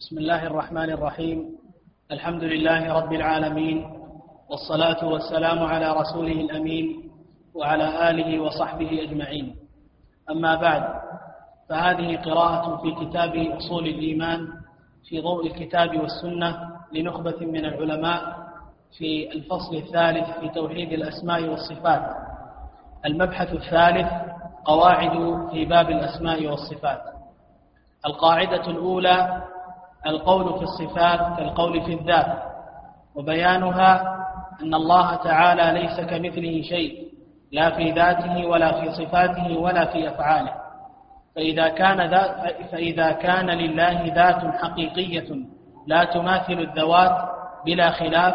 بسم الله الرحمن الرحيم. الحمد لله رب العالمين والصلاة والسلام على رسوله الأمين وعلى آله وصحبه أجمعين. أما بعد فهذه قراءة في كتاب أصول الإيمان في ضوء الكتاب والسنة لنخبة من العلماء في الفصل الثالث في توحيد الأسماء والصفات. المبحث الثالث قواعد في باب الأسماء والصفات. القاعدة الأولى القول في الصفات كالقول في الذات وبيانها أن الله تعالى ليس كمثله شيء لا في ذاته ولا في صفاته ولا في أفعاله. فإذا كان, ذات فإذا كان لله ذات حقيقية لا تماثل الذوات بلا خلاف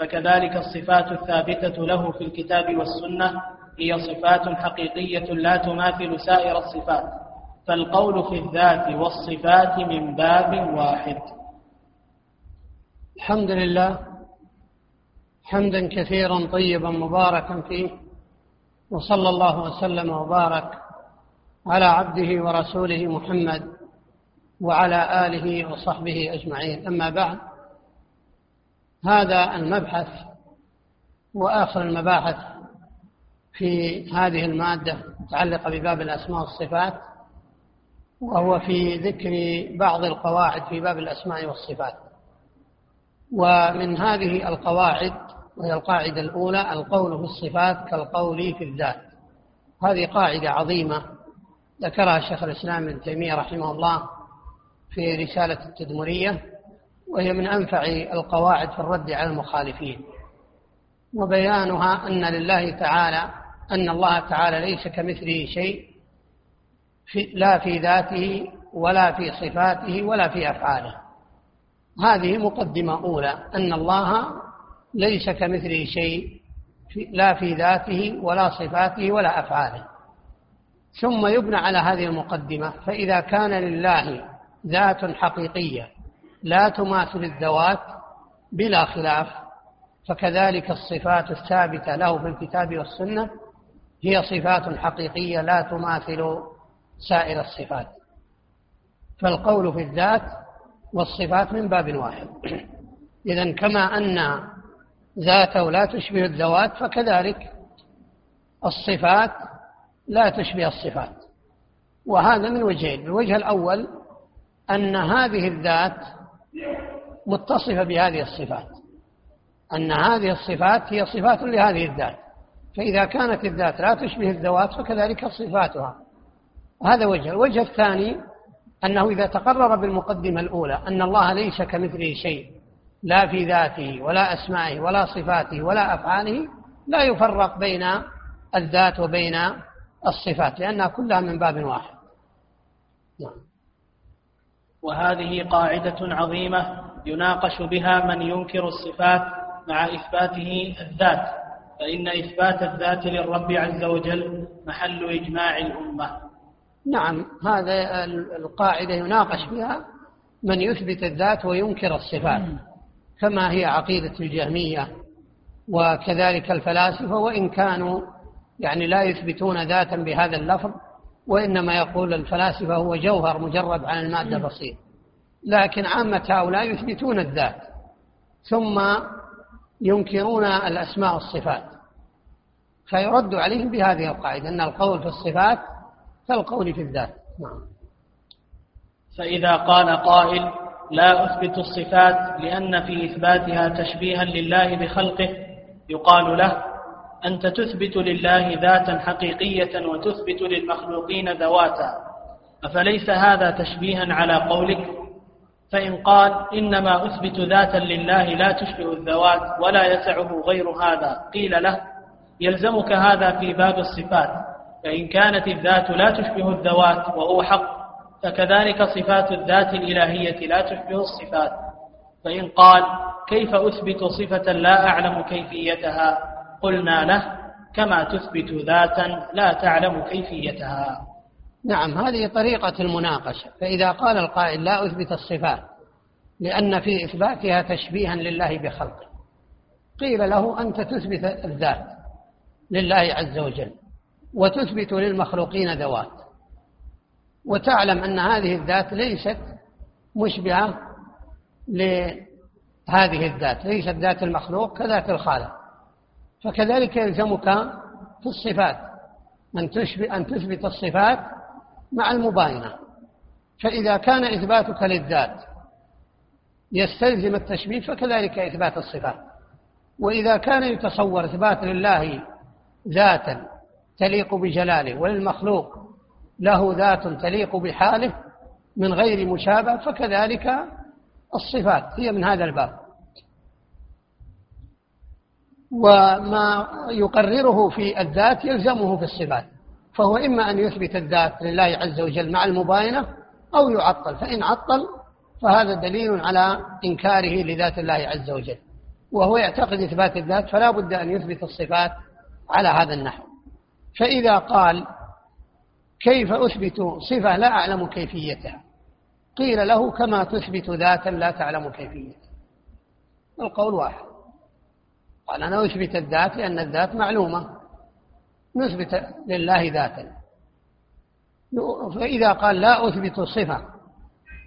فكذلك الصفات الثابتة له في الكتاب والسنة هي صفات حقيقية لا تماثل سائر الصفات. فالقول في الذات والصفات من باب واحد. الحمد لله. حمدا كثيرا طيبا مباركا فيه. وصلى الله وسلم وبارك على عبده ورسوله محمد وعلى آله وصحبه أجمعين. أما بعد هذا المبحث وآخر المباحث في هذه المادة متعلقة بباب الأسماء والصفات. وهو في ذكر بعض القواعد في باب الأسماء والصفات. ومن هذه القواعد وهي القاعدة الأولى القول في الصفات كالقول في الذات. هذه قاعدة عظيمة ذكرها شيخ الإسلام ابن تيمية رحمه الله في رسالة التدمرية وهي من أنفع القواعد في الرد على المخالفين. وبيانها أن لله تعالى أن الله تعالى ليس كمثله شيء لا في ذاته ولا في صفاته ولا في أفعاله. هذه مقدمة أولى أن الله ليس كمثله شيء لا في ذاته ولا صفاته ولا أفعاله. ثم يبنى على هذه المقدمة فإذا كان لله ذات حقيقية لا تماثل الذوات بلا خلاف فكذلك الصفات الثابتة له في الكتاب والسنة هي صفات حقيقية لا تماثل سائر الصفات. فالقول في الذات والصفات من باب واحد. إذا كما أن ذاته لا تشبه الذوات فكذلك الصفات لا تشبه الصفات. وهذا من وجهين. الوجه الأول أن هذه الذات متصفة بهذه الصفات. أن هذه الصفات هي صفات لهذه الذات. فإذا كانت الذات لا تشبه الذوات فكذلك صفاتها. هذا وجه. الوجه الثاني أنه إذا تقرر بالمقدمة الأولى أن الله ليس كمثله شيء لا في ذاته ولا أسمائه ولا صفاته ولا أفعاله لا يفرق بين الذات وبين الصفات لأنها كلها من باب واحد. نعم. وهذه قاعدة عظيمة يناقش بها من ينكر الصفات مع إثباته الذات فإن إثبات الذات للرب عز وجل محل إجماع الأمة. نعم هذا القاعدة يناقش بها من يثبت الذات وينكر الصفات. كما هي عقيدة الجهمية؟ وكذلك الفلاسفة وإن كانوا يعني لا يثبتون ذاتا بهذا اللفظ وإنما يقول الفلاسفة هو جوهر مجرد عن المادة بسيط. لكن عامة هؤلاء يثبتون الذات ثم ينكرون الأسماء والصفات. فيرد عليهم بهذه القاعدة أن القول في الصفات كالقول في الذات. نعم. فإذا قال قائل لا أثبت الصفات لأن في إثباتها تشبيها لله بخلقه يقال له أنت تثبت لله ذاتا حقيقية وتثبت للمخلوقين ذواتا أفليس هذا تشبيها على قولك؟ فإن قال إنما أثبت ذاتا لله لا تشبه الذوات ولا يسعه غير هذا قيل له يلزمك هذا في باب الصفات. فإن كانت الذات لا تشبه الذوات وهو حق فكذلك صفات الذات الإلهية لا تشبه الصفات. فإن قال كيف أثبت صفة لا أعلم كيفيتها؟ قلنا له كما تثبت ذاتا لا تعلم كيفيتها. نعم هذه طريقة المناقشة. فإذا قال القائل لا أثبت الصفات لأن في إثباتها تشبيها لله بخلقه. قيل له أنت تثبت الذات لله عز وجل. وتثبت للمخلوقين ذوات. وتعلم أن هذه الذات ليست مشبهة لهذه الذات ليست ذات المخلوق كذات الخالق. فكذلك يلزمك في الصفات أن تثبت أن تثبت الصفات مع المباينة. فإذا كان إثباتك للذات يستلزم التشبيه فكذلك إثبات الصفات. وإذا كان يتصور إثبات لله ذاتا تليق بجلاله وللمخلوق له ذات تليق بحاله من غير مشابه فكذلك الصفات هي من هذا الباب. وما يقرره في الذات يلزمه في الصفات فهو إما أن يثبت الذات لله عز وجل مع المباينة أو يعطل فإن عطل فهذا دليل على إنكاره لذات الله عز وجل وهو يعتقد إثبات الذات فلا بد أن يثبت الصفات على هذا النحو. فإذا قال كيف أثبت صفة لا أعلم كيفيتها؟ قيل له كما تثبت ذاتا لا تعلم كيفيتها. القول واحد. قال أنا أثبت الذات لأن الذات معلومة. نثبت لله ذاتا. فإذا قال لا أثبت صفة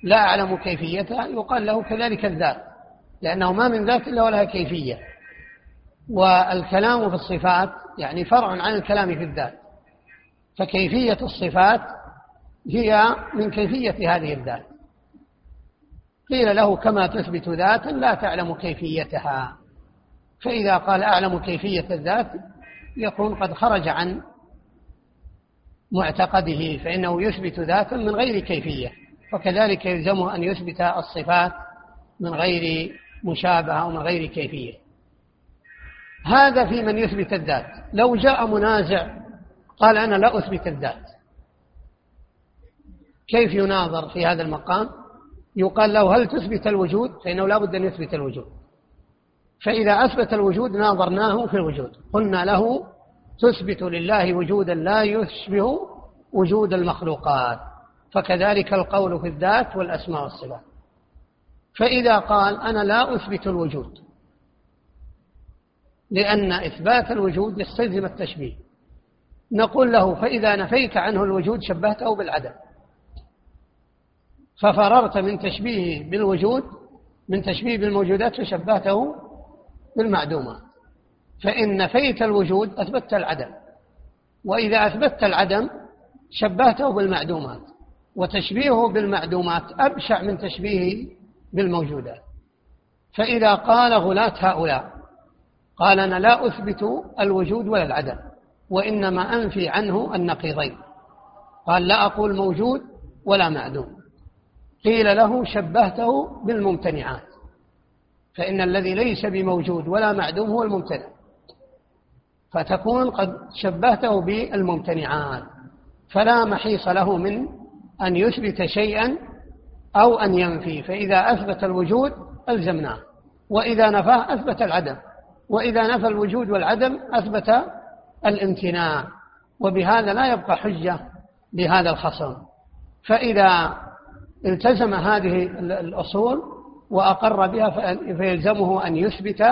لا أعلم كيفيتها يقال له كذلك الذات لأنه ما من ذات إلا ولها كيفية. والكلام في الصفات يعني فرع عن الكلام في الذات. فكيفية الصفات هي من كيفية هذه الذات. قيل له كما تثبت ذاتا لا تعلم كيفيتها. فإذا قال أعلم كيفية الذات يكون قد خرج عن معتقده فإنه يثبت ذاتا من غير كيفية. وكذلك يلزمه أن يثبت الصفات من غير مشابهة أو من غير كيفية. هذا في من يثبت الذات. لو جاء منازع قال أنا لا أثبت الذات. كيف يناظر في هذا المقام؟ يقال له هل تثبت الوجود؟ فإنه لا بد أن يثبت الوجود. فإذا أثبت الوجود ناظرناه في الوجود. قلنا له تثبت لله وجودا لا يشبه وجود المخلوقات. فكذلك القول في الذات والأسماء والصفات. فإذا قال أنا لا أثبت الوجود لأن إثبات الوجود يستلزم التشبيه. نقول له فإذا نفيت عنه الوجود شبهته بالعدم. ففررت من تشبيهه بالوجود من تشبيه بالموجودات فشبهته بالمعدومات فإن نفيت الوجود أثبتت العدم. وإذا أثبتت العدم شبهته بالمعدومات. وتشبيهه بالمعدومات أبشع من تشبيهه بالموجودات. فإذا قال غلاة هؤلاء قال أنا لا أثبت الوجود ولا العدم وإنما أنفي عنه النقيضين. قال لا أقول موجود ولا معدوم. قيل له شبهته بالممتنعات فإن الذي ليس بموجود ولا معدوم هو الممتنع. فتكون قد شبهته بالممتنعات فلا محيص له من أن يثبت شيئا أو أن ينفي. فإذا أثبت الوجود ألزمناه وإذا نفاه أثبت العدم. وإذا نفى الوجود والعدم أثبت الامتناع وبهذا لا يبقى حجة لهذا الخصم فإذا التزم هذه الأصول وأقر بها فيلزمه أن يثبت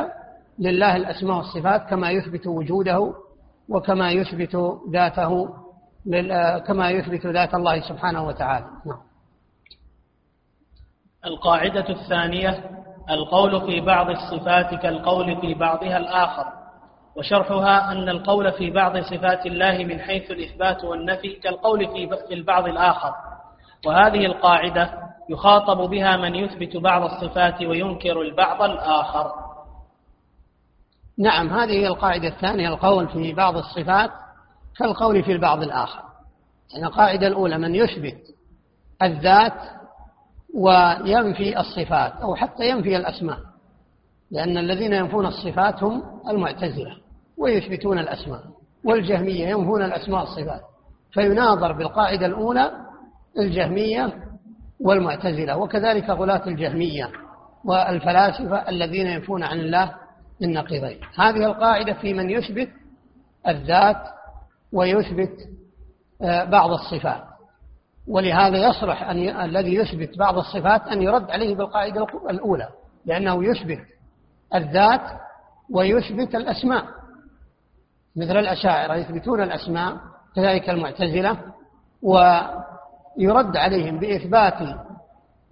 لله الأسماء والصفات كما يثبت وجوده وكما يثبت ذاته كما يثبت ذات الله سبحانه وتعالى نعم. القاعدة الثانية القول في بعض الصفات كالقول في بعضها الآخر وشرحها أن القول في بعض صفات الله من حيث الإثبات والنفي كالقول في البعض الآخر. وهذه القاعدة يخاطب بها من يثبت بعض الصفات وينكر البعض الآخر. نعم هذه هي القاعدة الثانية القول في بعض الصفات كالقول في البعض الآخر. يعني القاعدة الأولى من يثبت الذات وينفي الصفات أو حتى ينفي الأسماء لأن الذين ينفون الصفات هم المعتزلة ويثبتون الأسماء والجهمية ينفون الأسماء والصفات فيناظر بالقاعدة الأولى الجهمية والمعتزلة وكذلك غلاة الجهمية والفلاسفة الذين ينفون عن الله النقيضين هذه القاعدة في من يثبت الذات ويثبت آه، بعض الصفات. ولهذا يصلح أن ي... الذي يثبت بعض الصفات أن يرد عليه بالقاعدة الأولى لأنه يثبت الذات ويثبت الأسماء. مثل الأشاعرة يثبتون الأسماء كذلك المعتزلة ويرد عليهم بإثبات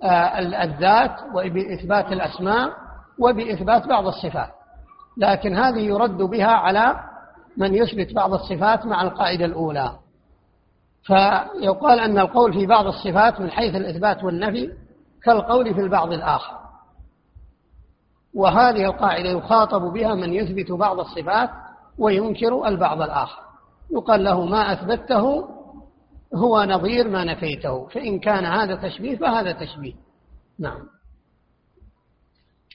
آه، الذات وبإثبات الأسماء وبإثبات بعض الصفات. لكن هذه يرد بها على من يثبت بعض الصفات مع القاعدة الأولى. فيقال أن القول في بعض الصفات من حيث الإثبات والنفي كالقول في البعض الآخر. وهذه القاعدة يخاطب بها من يثبت بعض الصفات وينكر البعض الآخر. يقال له ما أثبته هو نظير ما نفيته فإن كان هذا تشبيه فهذا تشبيه. نعم.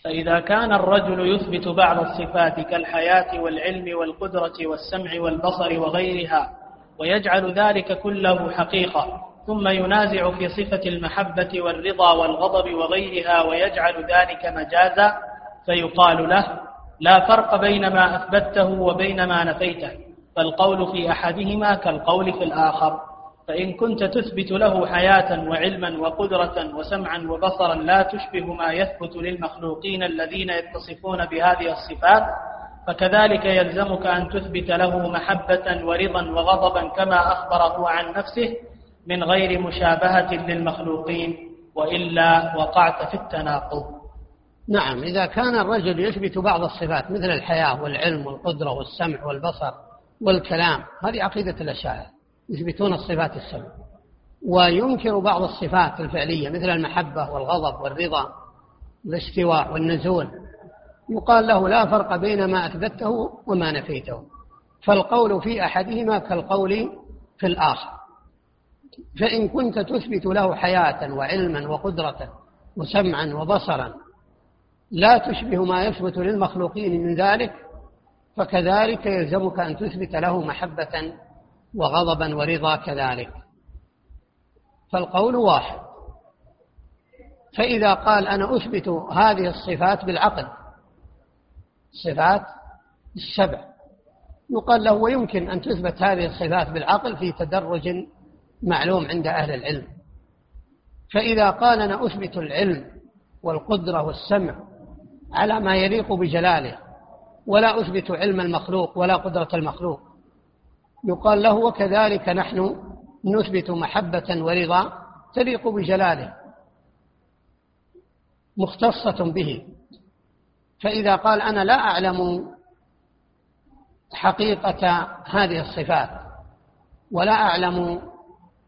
فإذا كان الرجل يثبت بعض الصفات كالحياة والعلم والقدرة والسمع والبصر وغيرها ويجعل ذلك كله حقيقة ثم ينازع في صفة المحبة والرضا والغضب وغيرها ويجعل ذلك مجازا فيقال له لا فرق بين ما أثبته وبين ما نفيته فالقول في أحدهما كالقول في الآخر فإن كنت تثبت له حياة وعلما وقدرة وسمعا وبصرا لا تشبه ما يثبت للمخلوقين الذين يتصفون بهذه الصفات فكذلك يلزمك أن تثبت له محبة ورضا وغضبا كما أخبره عن نفسه من غير مشابهة للمخلوقين وإلا وقعت في التناقض. نعم إذا كان الرجل يثبت بعض الصفات مثل الحياة والعلم والقدرة والسمع والبصر والكلام هذه عقيدة الأشاعرة يثبتون الصفات السبع. وينكر بعض الصفات الفعلية مثل المحبة والغضب والرضا والاستواء والنزول. يقال له لا فرق بين ما أثبته وما نفيته فالقول في أحدهما كالقول في الآخر. فإن كنت تثبت له حياة وعلما وقدرة وسمعا وبصرا لا تشبه ما يثبت للمخلوقين من ذلك فكذلك يلزمك أن تثبت له محبة وغضبا ورضا كذلك. فالقول واحد. فإذا قال أنا أثبت هذه الصفات بالعقل الصفات السبع. يقال له ويمكن أن تثبت هذه الصفات بالعقل في تدرج معلوم عند أهل العلم. فإذا قال أنا أثبت العلم والقدرة والسمع على ما يليق بجلاله ولا أثبت علم المخلوق ولا قدرة المخلوق يقال له وكذلك نحن نثبت محبة ورضا تليق بجلاله مختصة به. فإذا قال أنا لا أعلم حقيقة هذه الصفات ولا أعلم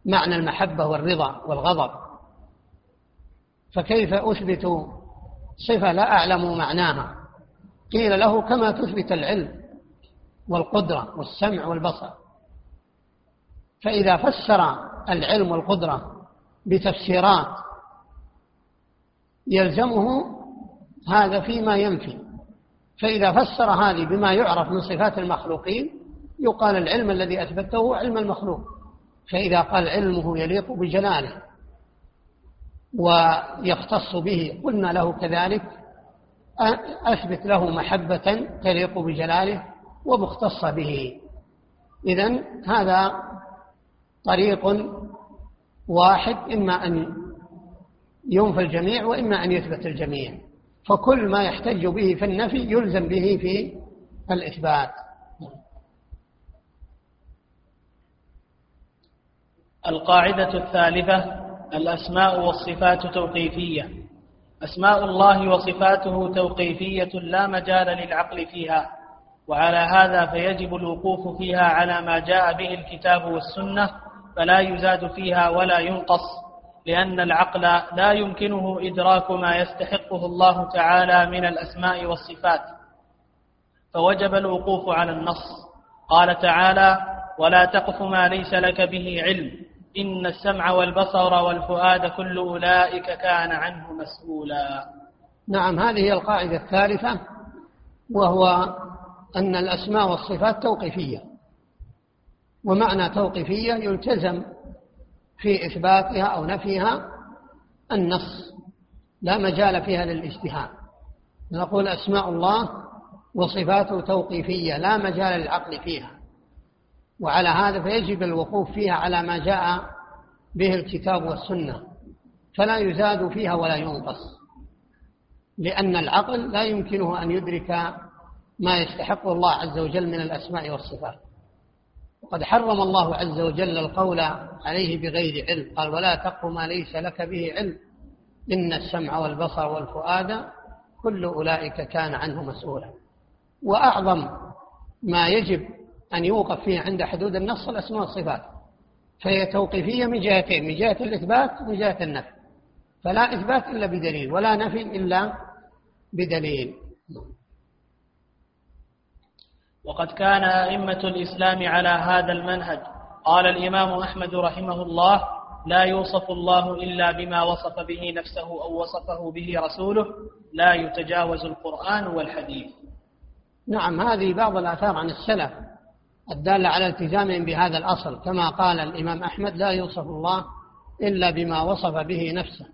معنى المحبة والرضا والغضب فكيف أثبت صفة لا أعلم معناها؟ قيل له كما تثبت العلم والقدرة والسمع والبصر. فإذا فسر العلم والقدرة بتفسيرات يلزمه هذا فيما ينفي. فإذا فسر هذه بما يعرف من صفات المخلوقين يقال العلم الذي أثبته علم المخلوق. فإذا قال علمه يليق بجلاله ويختص به قلنا له كذلك أثبت له محبة تليق بجلاله ومختصة به. إذا هذا طريق واحد إما أن ينفى الجميع وإما أن يثبت الجميع. فكل ما يحتج به في النفي يلزم به في الإثبات. القاعدة الثالثة الأسماء والصفات توقيفية. أسماء الله وصفاته توقيفية لا مجال للعقل فيها وعلى هذا فيجب الوقوف فيها على ما جاء به الكتاب والسنة فلا يزاد فيها ولا ينقص. لأن العقل لا يمكنه إدراك ما يستحقه الله تعالى من الأسماء والصفات. فوجب الوقوف على النص. قال تعالى ولا تقف ما ليس لك به علم. إن السمع والبصر والفؤاد كل أولئك كان عنه مسؤولا. نعم هذه القاعدة الثالثة وهو أن الأسماء والصفات توقيفية. ومعنى توقيفية يلتزم في إثباتها أو نفيها النص لا مجال فيها للإجتهاد. نقول أسماء الله وصفاته توقيفية لا مجال للعقل فيها. وعلى هذا فيجب الوقوف فيها على ما جاء به الكتاب والسنة. فلا يزاد فيها ولا ينقص لأن العقل لا يمكنه أن يدرك ما يستحقه الله عز وجل من الأسماء والصفات. وقد حرم الله عز وجل القول عليه بغير علم. قال ولا تقف ما ليس لك به علم. إن السمع والبصر والفؤاد كل أولئك كان عنه مسؤولا. وأعظم ما يجب أن يوقف فيه عند حدود النص الأسماء والصفات فهي توقيفية من جهتين من جهة الإثبات ومن جهة النفي. فلا إثبات إلا بدليل ولا نفي إلا بدليل. وقد كان أئمة الإسلام على هذا المنهج. قال الإمام أحمد رحمه الله لا يوصف الله إلا بما وصف به نفسه أو وصفه به رسوله لا يتجاوز القرآن والحديث. نعم هذه بعض الآثار عن السلف الدالة على التزامهم بهذا الأصل. كما قال الإمام أحمد لا يوصف الله إلا بما وصف به نفسه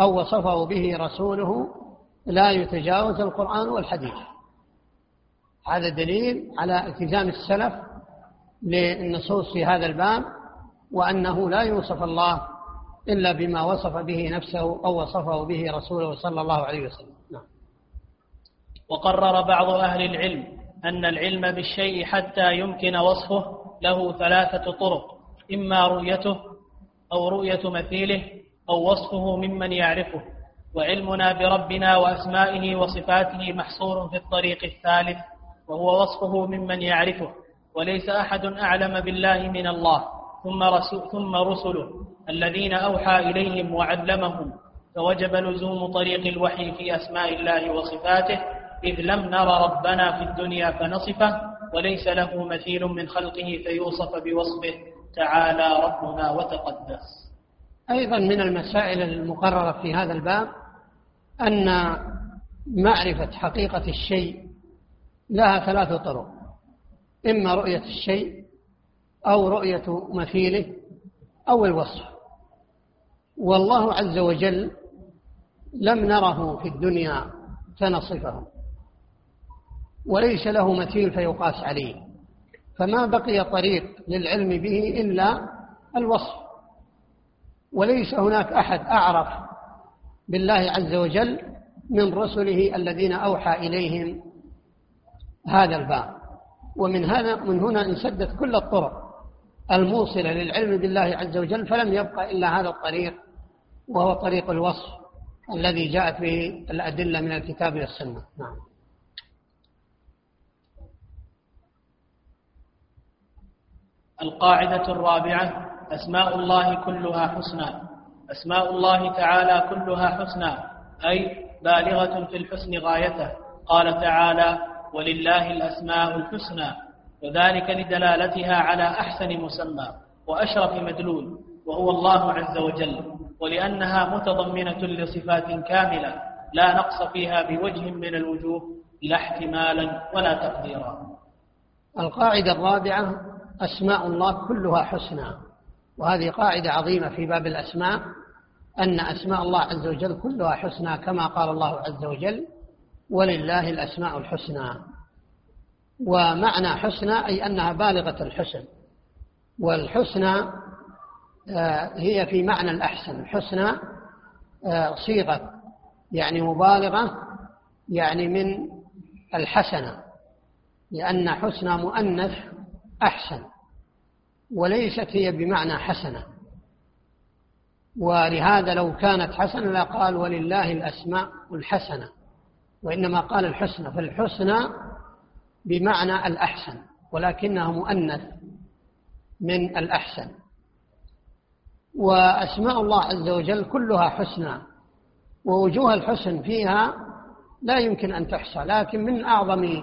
أو وصفه به رسوله لا يتجاوز القرآن والحديث. هذا دليل على التزام السلف للنصوص في هذا الباب وأنه لا يوصف الله إلا بما وصف به نفسه أو وصفه به رسوله صلى الله عليه وسلم نعم. وقرر بعض أهل العلم أن العلم بالشيء حتى يمكن وصفه له ثلاثة طرق إما رؤيته أو رؤية مثيله أو وصفه ممن يعرفه وعلمنا بربنا وأسمائه وصفاته محصور في الطريق الثالث وهو وصفه ممن يعرفه وليس أحد أعلم بالله من الله ثم, رسول ثم رسله الذين أوحى إليهم وعلمهم فوجب لزوم طريق الوحي في أسماء الله وصفاته إذ لم نر ربنا في الدنيا فنصفه وليس له مثيل من خلقه فيوصف بوصفه تعالى ربنا وتقدس. أيضا من المسائل المقررة في هذا الباب أن معرفة حقيقة الشيء لها ثلاث طرق. إما رؤية الشيء أو رؤية مثيله أو الوصف. والله عز وجل لم نره في الدنيا فنصفه. وليس له مثيل فيقاس عليه. فما بقي طريق للعلم به إلا الوصف. وليس هناك أحد أعرف بالله عز وجل من رسله الذين أوحى إليهم هذا الباب. ومن هذا من هنا انسدت كل الطرق الموصلة للعلم بالله عز وجل فلم يبقى إلا هذا الطريق وهو طريق الوصف الذي جاءت به الأدلة من الكتاب والسنة نعم. القاعدة الرابعة أسماء الله كلها حسنى. أسماء الله تعالى كلها حسنى أي بالغة في الحسن غايته. قال تعالى ولله الأسماء الحسنى وذلك لدلالتها على أحسن مسمى وأشرف مدلول وهو الله عز وجل ولأنها متضمنة لصفات كاملة لا نقص فيها بوجه من الوجوه لا احتمالا ولا تقديرا. القاعدة الرابعة أسماء الله كلها حسنى وهذه قاعدة عظيمة في باب الأسماء أن أسماء الله عز وجل كلها حسنى كما قال الله عز وجل ولله الأسماء الحسنى. ومعنى حسنى أي أنها بالغة الحسن. والحسنى آه، هي في معنى الأحسن. الحسنى آه، صيغة يعني مبالغة يعني من الحسنة لأن حسنى مؤنث أحسن وليست هي بمعنى حسنة. ولهذا لو كانت حسنة لقال ولله الأسماء الحسنة وإنما قال الحسنى فالحسنى بمعنى الأحسن ولكنها مؤنث من الأحسن. وأسماء الله عز وجل كلها حسنى ووجوه الحسن فيها لا يمكن أن تحصى لكن من أعظم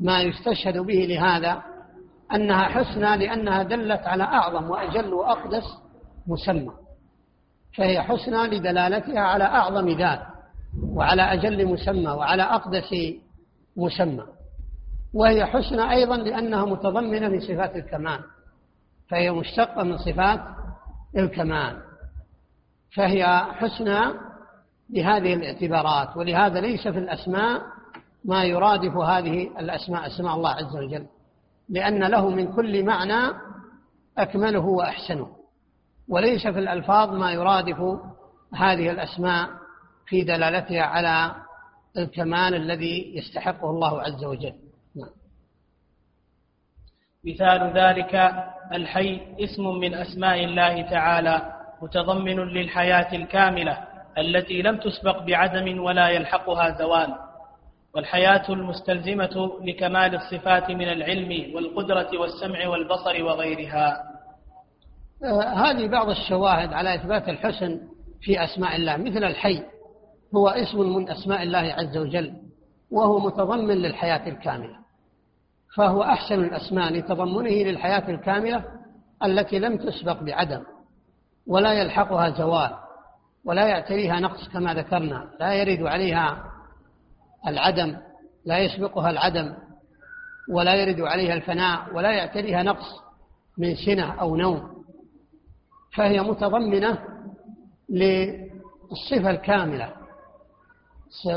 ما يستشهد به لهذا أنها حسنى لأنها دلت على أعظم وأجل وأقدس مسمى فهي حسنى لدلالتها على أعظم ذات. وعلى أجل مسمى وعلى أقدس مسمى. وهي حسنى أيضا لأنها متضمنة من صفات الكمال فهي مشتقة من صفات الكمال. فهي حسنى بهذه الاعتبارات ولهذا ليس في الأسماء ما يرادف هذه الأسماء أسماء الله عز وجل لأن له من كل معنى أكمله وأحسنه. وليس في الألفاظ ما يرادف هذه الأسماء في دلالتها على الكمال الذي يستحقه الله عز وجل. نعم. مثال ذلك الحي اسم من أسماء الله تعالى متضمن للحياة الكاملة التي لم تسبق بعدم ولا يلحقها زوال. والحياة المستلزمة لكمال الصفات من العلم والقدرة والسمع والبصر وغيرها. آه، هذه بعض الشواهد على إثبات الحسن في أسماء الله مثل الحي. هو اسم من أسماء الله عز وجل وهو متضمن للحياة الكاملة. فهو أحسن الأسماء لتضمنه للحياة الكاملة التي لم تسبق بعدم ولا يلحقها زوال ولا يعتريها نقص كما ذكرنا لا يرد عليها العدم لا يسبقها العدم ولا يرد عليها الفناء ولا يعتريها نقص من سنة أو نوم. فهي متضمنة للصفة الكاملة.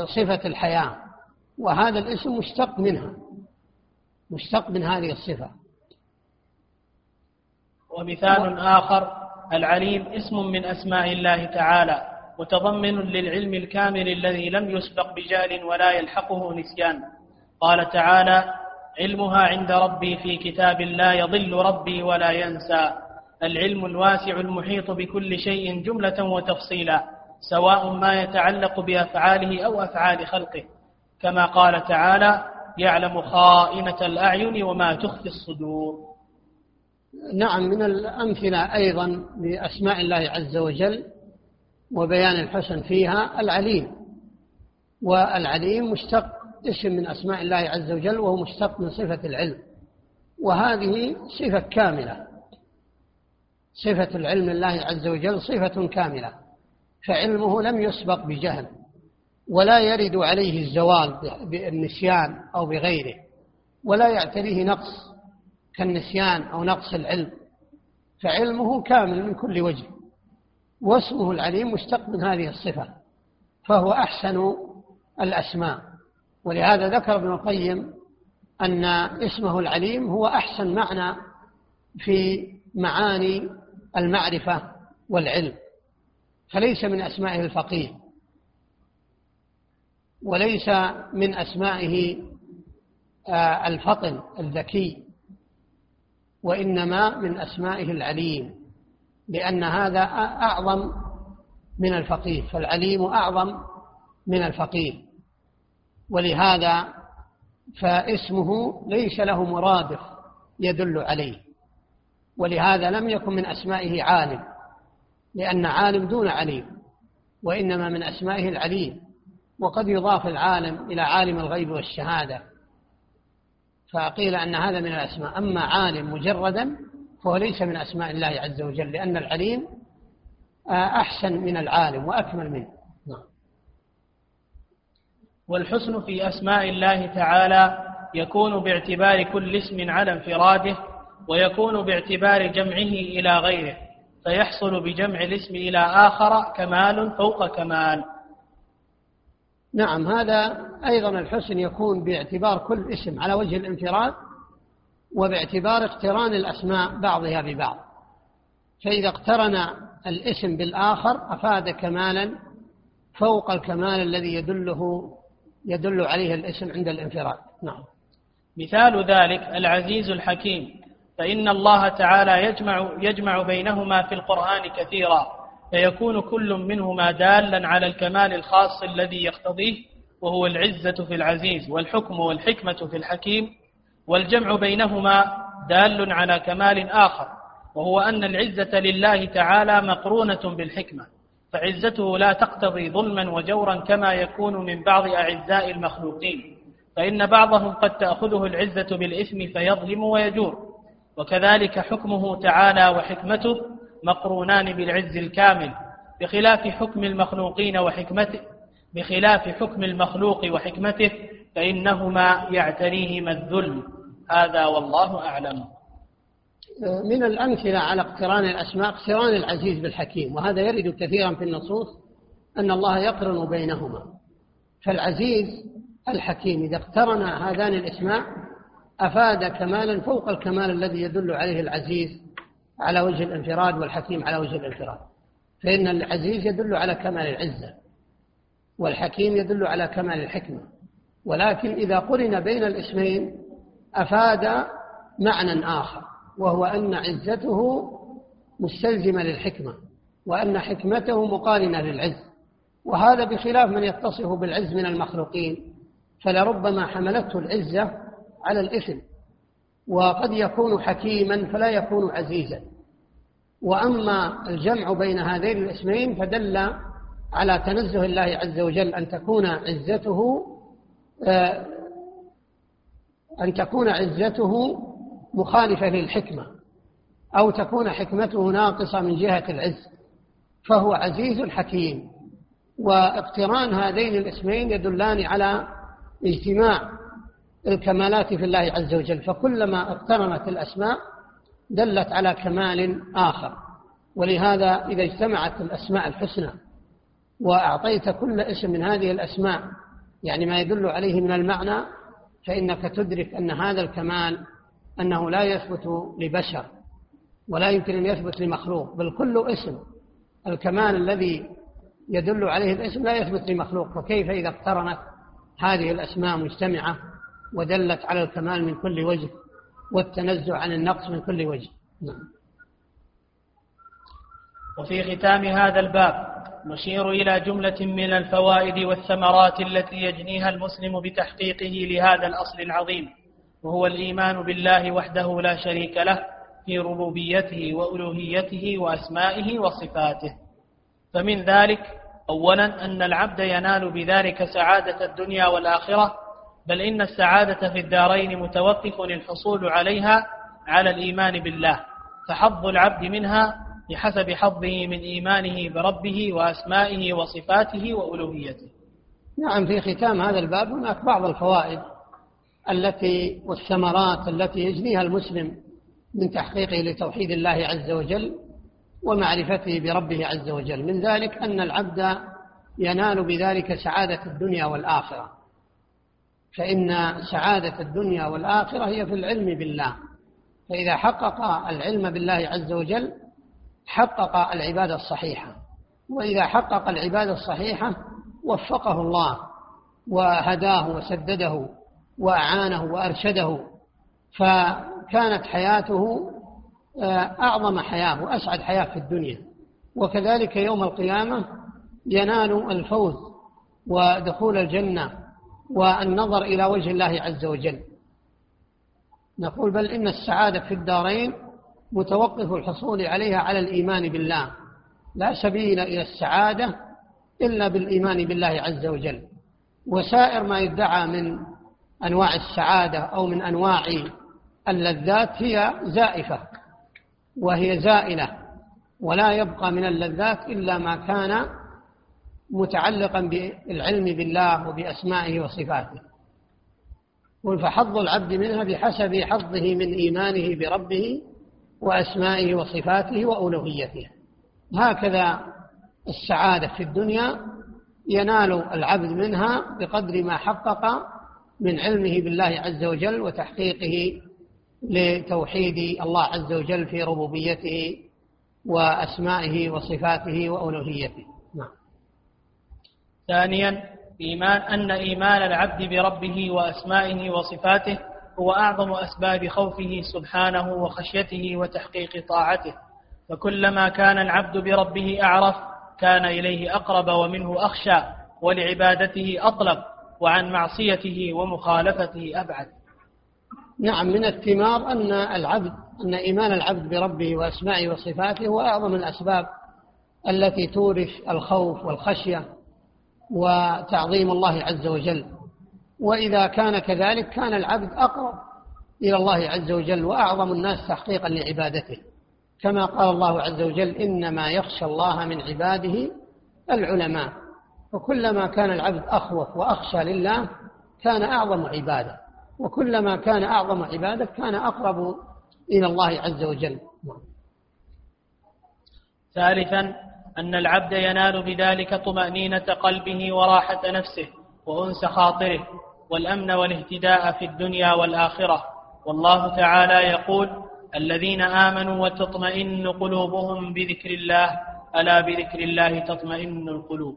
صفة الحياة وهذا الاسم مشتق منها مشتق من هذه الصفة. ومثال آخر العليم اسم من أسماء الله تعالى متضمن للعلم الكامل الذي لم يسبق بجهل ولا يلحقه نسيان. قال تعالى علمها عند ربي في كتاب لا يضل ربي ولا ينسى العلم الواسع المحيط بكل شيء جملة وتفصيلا. سواء ما يتعلق بأفعاله أو أفعال خلقه. كما قال تعالى يعلم خائنة الأعين وما تخفي الصدور. نعم من الأمثلة أيضا لأسماء الله عز وجل وبيان الحسن فيها العليم. والعليم مشتق اسم من أسماء الله عز وجل وهو مشتق من صفة العلم. وهذه صفة كاملة. صفة العلم الله عز وجل صفة كاملة. فعلمه لم يسبق بجهل ولا يرد عليه الزوال بالنسيان أو بغيره ولا يعتريه نقص كالنسيان أو نقص العلم فعلمه كامل من كل وجه واسمه العليم مشتق من هذه الصفة فهو أحسن الأسماء ولهذا ذكر ابن القيم أن اسمه العليم هو أحسن معنى في معاني المعرفة والعلم فليس من أسمائه الفقيه وليس من أسمائه آه، الفطن الذكي وإنما من أسمائه العليم لأن هذا أعظم من الفقيه فالعليم أعظم من الفقيه. ولهذا فاسمه ليس له مرادف يدل عليه ولهذا لم يكن من أسمائه عالم. لأن عالم دون عليم وإنما من أسمائه العليم وقد يضاف العالم إلى عالم الغيب والشهادة. فقيل أن هذا من الأسماء. أما عالم مجردا فهو ليس من أسماء الله عز وجل لأن العليم أحسن من العالم وأكمل منه. نعم. والحسن في أسماء الله تعالى يكون باعتبار كل اسم على انفراده ويكون باعتبار جمعه إلى غيره. فيحصل بجمع الاسم إلى آخر كمال فوق كمال. نعم هذا أيضا الحسن يكون باعتبار كل اسم على وجه الانفراد وباعتبار اقتران الأسماء بعضها ببعض. فإذا اقترن الاسم بالآخر أفاد كمالا فوق الكمال الذي يدله يدل عليه الاسم عند الانفراد. نعم. مثال ذلك العزيز الحكيم. فإن الله تعالى يجمع يجمع بينهما في القرآن كثيرا فيكون كل منهما دالا على الكمال الخاص الذي يقتضيه وهو العزة في العزيز والحكم والحكمة في الحكيم والجمع بينهما دال على كمال آخر وهو أن العزة لله تعالى مقرونة بالحكمة فعزته لا تقتضي ظلما وجورا كما يكون من بعض أعزاء المخلوقين فإن بعضهم قد تأخذه العزة بالإثم فيظلم ويجور. وكذلك حكمه تعالى وحكمته مقرونان بالعز الكامل بخلاف حكم المخلوقين وحكمته بخلاف حكم المخلوق وحكمته فإنهما يعتريهما الذل. هذا والله أعلم. من الأمثلة على اقتران الأسماء اقتران العزيز بالحكيم وهذا يرد كثيرا في النصوص أن الله يقرن بينهما. فالعزيز الحكيم إذا اقترن هذان الإسماء أفاد كمالا فوق الكمال الذي يدل عليه العزيز على وجه الانفراد والحكيم على وجه الانفراد. فإن العزيز يدل على كمال العزة والحكيم يدل على كمال الحكمة. ولكن إذا قرن بين الاسمين أفاد معنى آخر وهو أن عزته مستلزمة للحكمة وأن حكمته مقارنة للعز. وهذا بخلاف من يتصف بالعز من المخلوقين فلربما حملته العزة على الإثم وقد يكون حكيما فلا يكون عزيزا. وأما الجمع بين هذين الاسمين فدل على تنزه الله عز وجل أن تكون عزته آه، أن تكون عزته مخالفة للحكمة أو تكون حكمته ناقصة من جهة العز فهو عزيز حكيم. واقتران هذين الاسمين يدلان على اجتماع الكمالات في الله عز وجل. فكلما اقترنت الأسماء دلت على كمال آخر. ولهذا إذا اجتمعت الأسماء الحسنى وأعطيت كل اسم من هذه الأسماء يعني ما يدل عليه من المعنى فإنك تدرك أن هذا الكمال أنه لا يثبت لبشر ولا يمكن أن يثبت لمخلوق بل كل اسم الكمال الذي يدل عليه الاسم لا يثبت لمخلوق. فكيف إذا اقترنت هذه الأسماء مجتمعة ودلت على الكمال من كل وجه والتنزع عن النقص من كل وجه نعم. وفي ختام هذا الباب نشير إلى جملة من الفوائد والثمرات التي يجنيها المسلم بتحقيقه لهذا الأصل العظيم وهو الإيمان بالله وحده لا شريك له في ربوبيته وألوهيته وأسمائه وصفاته فمن ذلك أولا أن العبد ينال بذلك سعادة الدنيا والآخرة بل إن السعادة في الدارين متوقف الحصول عليها على الإيمان بالله فحظ العبد منها بحسب حظه من إيمانه بربه وأسمائه وصفاته وألوهيته. نعم في ختام هذا الباب هناك بعض الفوائد التي والثمرات التي يجنيها المسلم من تحقيقه لتوحيد الله عز وجل ومعرفته بربه عز وجل. من ذلك أن العبد ينال بذلك سعادة الدنيا والآخرة. فإن سعادة الدنيا والآخرة هي في العلم بالله. فإذا حقق العلم بالله عز وجل حقق العبادة الصحيحة. وإذا حقق العبادة الصحيحة وفقه الله وهداه وسدده وأعانه وأرشده. فكانت حياته آه، أعظم حياة وأسعد حياة في الدنيا. وكذلك يوم القيامة ينال الفوز ودخول الجنة. والنظر إلى وجه الله عز وجل. نقول بل إن السعادة في الدارين متوقف الحصول عليها على الإيمان بالله. لا سبيل إلى السعادة إلا بالإيمان بالله عز وجل. وسائر ما يدعى من أنواع السعادة أو من أنواع اللذات هي زائفة وهي زائلة ولا يبقى من اللذات إلا ما كان متعلقا بالعلم بالله وبأسمائه وصفاته. فحظ العبد منها بحسب حظه من إيمانه بربه وأسمائه وصفاته وألوهيته. هكذا السعادة في الدنيا ينال العبد منها بقدر ما حقق من علمه بالله عز وجل وتحقيقه لتوحيد الله عز وجل في ربوبيته وأسمائه وصفاته وألوهيته. ثانيا إيمان أن إيمان العبد بربه وأسمائه وصفاته هو أعظم أسباب خوفه سبحانه وخشيته وتحقيق طاعته. فكلما كان العبد بربه أعرف كان إليه أقرب ومنه أخشى ولعبادته أطلب وعن معصيته ومخالفته أبعد. نعم من الثمار أن العبد أن إيمان العبد بربه وأسمائه وصفاته هو أعظم الأسباب التي تورث الخوف والخشية. وتعظيم الله عز وجل. وإذا كان كذلك كان العبد أقرب إلى الله عز وجل وأعظم الناس تحقيقا لعبادته. كما قال الله عز وجل إنما يخشى الله من عباده العلماء. وكلما كان العبد أخوف وأخشى لله كان أعظم عبادة. وكلما كان أعظم عبادة كان أقرب إلى الله عز وجل. ثالثا أن العبد ينال بذلك طمأنينة قلبه وراحة نفسه وأنس خاطره والأمن والاهتداء في الدنيا والآخرة. والله تعالى يقول الذين آمنوا وتطمئن قلوبهم بذكر الله ألا بذكر الله تطمئن القلوب؟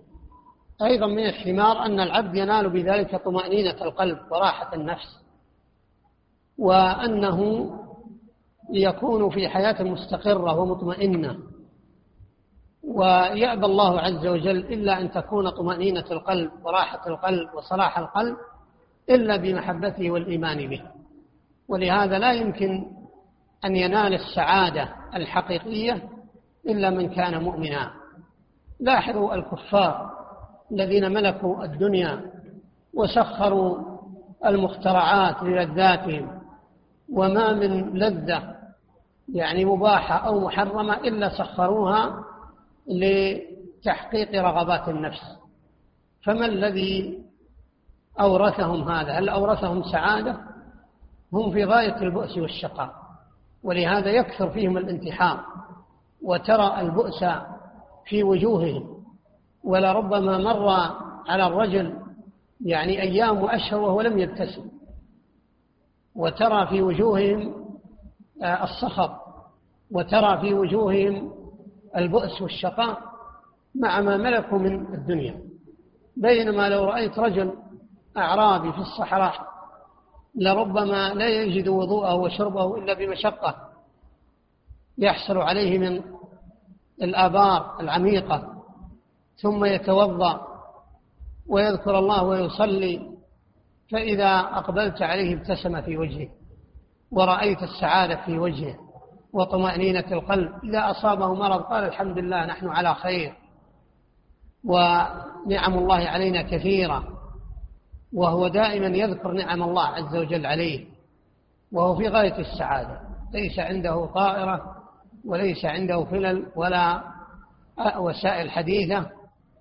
أيضا من الثمار أن العبد ينال بذلك طمأنينة القلب وراحة النفس وأنه يكون في حياة مستقرة ومطمئنة. ويأبى الله عز وجل إلا أن تكون طمأنينة القلب وراحة القلب وصلاح القلب إلا بمحبته والإيمان به. ولهذا لا يمكن أن ينال السعادة الحقيقية إلا من كان مؤمنا. لاحظوا الكفار الذين ملكوا الدنيا وسخروا المخترعات للذاتهم وما من لذة يعني مباحة أو محرمة إلا سخروها لتحقيق رغبات النفس. فما الذي أورثهم هذا؟ هل أورثهم سعادة؟ هم في غاية البؤس والشقاء ولهذا يكثر فيهم الانتحار وترى البؤس في وجوههم ولربما مر على الرجل يعني أيام وأشهر وهو لم يبتسم وترى في وجوههم آه، الصخب وترى في وجوههم البؤس والشقاء مع ما ملكوا من الدنيا. بينما لو رأيت رجل أعرابي في الصحراء لربما لا يجد وضوءه وشربه إلا بمشقة يحصل عليه من الآبار العميقة ثم يتوضأ ويذكر الله ويصلي فإذا أقبلت عليه ابتسم في وجهه ورأيت السعادة في وجهه. وطمأنينة القلب. إذا أصابه مرض قال الحمد لله نحن على خير. ونعم الله علينا كثيرة. وهو دائما يذكر نعم الله عز وجل عليه. وهو في غاية السعادة. ليس عنده طائرة وليس عنده فلل ولا وسائل حديثة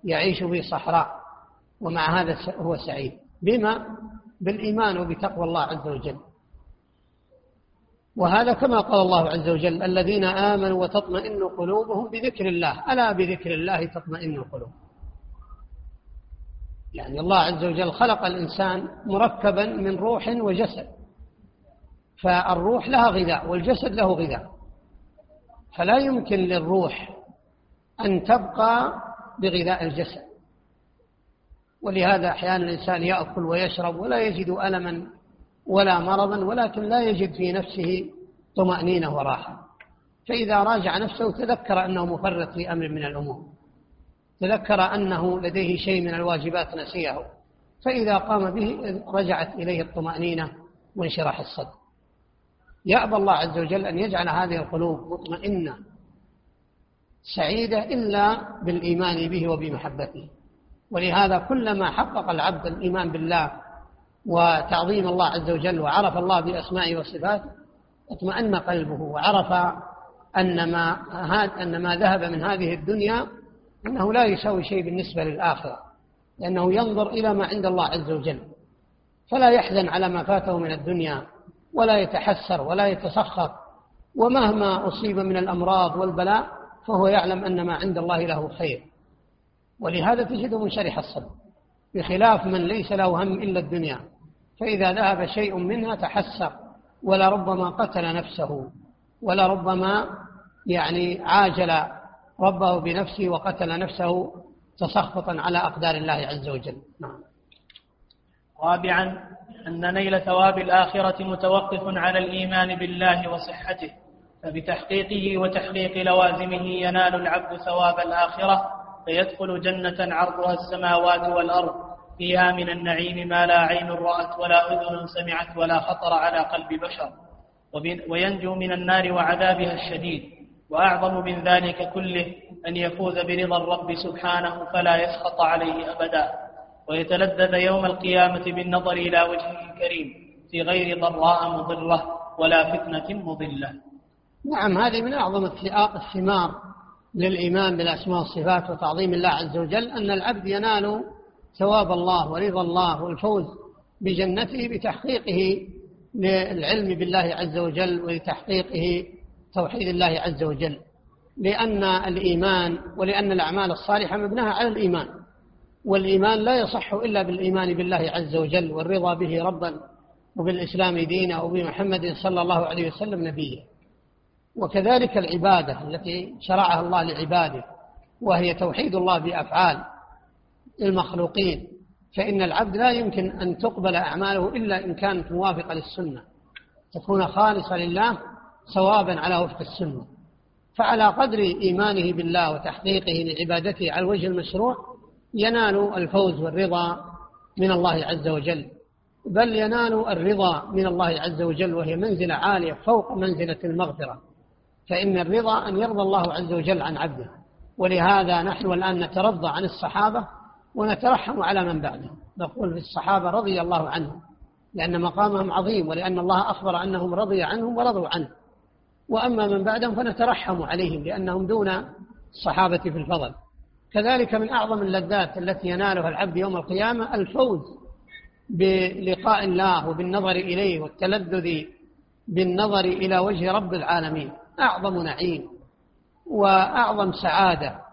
يعيش في صحراء. ومع هذا هو سعيد. بما؟ بالإيمان وبتقوى الله عز وجل. وهذا كما قال الله عز وجل الذين آمنوا وتطمئن قلوبهم بذكر الله. ألا بذكر الله تطمئن القلوب؟ يعني الله عز وجل خلق الإنسان مركبا من روح وجسد. فالروح لها غذاء والجسد له غذاء. فلا يمكن للروح أن تبقى بغذاء الجسد. ولهذا أحيانا الإنسان يأكل ويشرب ولا يجد ألما ولا مرضا ولكن لا يجد في نفسه طمأنينة وراحة. فإذا راجع نفسه تذكر أنه مفرط في أمر من الأمور. تذكر أنه لديه شيء من الواجبات نسيه. فإذا قام به رجعت إليه الطمأنينة وانشراح الصدر. يأبى الله عز وجل أن يجعل هذه القلوب مطمئنة سعيدة إلا بالإيمان به وبمحبته. ولهذا كلما حقق العبد الإيمان بالله وتعظيم الله عز وجل وعرف الله بأسمائه وصفاته اطمأن قلبه وعرف أن ما أن ما ذهب من هذه الدنيا أنه لا يساوي شيء بالنسبة للآخرة لأنه ينظر إلى ما عند الله عز وجل. فلا يحزن على ما فاته من الدنيا ولا يتحسر ولا يتسخط ومهما أصيب من الأمراض والبلاء فهو يعلم أن ما عند الله له خير. ولهذا تجده منشرح الصدر بخلاف من ليس له هم إلا الدنيا. فإذا ذهب شيء منها تحسر ولربما قتل نفسه ولربما يعني عاجل ربه بنفسه وقتل نفسه تسخطا على أقدار الله عز وجل. نعم. رابعا أن نيل ثواب الآخرة متوقف على الإيمان بالله وصحته فبتحقيقه وتحقيق لوازمه ينال العبد ثواب الآخرة فيدخل جنة عرضها السماوات والأرض. فيها من النعيم ما لا عين رأت ولا أذن سمعت ولا خطر على قلب بشر. وينجو من النار وعذابها الشديد. وأعظم من ذلك كله أن يفوز برضا الرب سبحانه فلا يسخط عليه أبدا. ويتلذذ يوم القيامة بالنظر إلى وجهه الكريم في غير ضراء مضرة ولا فتنة مضلة. نعم هذه من أعظم الثمار للإيمان بالأسماء والصفات وتعظيم الله عز وجل أن العبد ينال ثواب الله ورضا الله والفوز بجنته بتحقيقه للعلم بالله عز وجل ولتحقيقه توحيد الله عز وجل. لأن الإيمان ولأن الأعمال الصالحة مبناها على الإيمان. والإيمان لا يصح إلا بالإيمان بالله عز وجل والرضا به ربا وبالإسلام دينا وبمحمد صلى الله عليه وسلم نبيا وكذلك العبادة التي شرعها الله لعباده وهي توحيد الله بأفعال. المخلوقين فإن العبد لا يمكن أن تقبل أعماله إلا إن كانت موافقة للسنة تكون خالصة لله صوابا على وفق السنة. فعلى قدر إيمانه بالله وتحقيقه لعبادته على الوجه المشروع ينال الفوز والرضا من الله عز وجل. بل ينال الرضا من الله عز وجل وهي منزلة عالية فوق منزلة المغفرة. فإن الرضا أن يرضى الله عز وجل عن عبده. ولهذا نحن الآن نترضى عن الصحابة ونترحم على من بعدهم نقول في الصحابة رضي الله عنهم لأن مقامهم عظيم ولأن الله أخبر أنهم رضي عنهم ورضوا عنه. وأما من بعدهم فنترحم عليهم لأنهم دون الصحابة في الفضل. كذلك من أعظم اللذات التي ينالها العبد يوم القيامة الفوز بلقاء الله وبالنظر إليه والتلذذ بالنظر إلى وجه رب العالمين. أعظم نعيم وأعظم سعادة.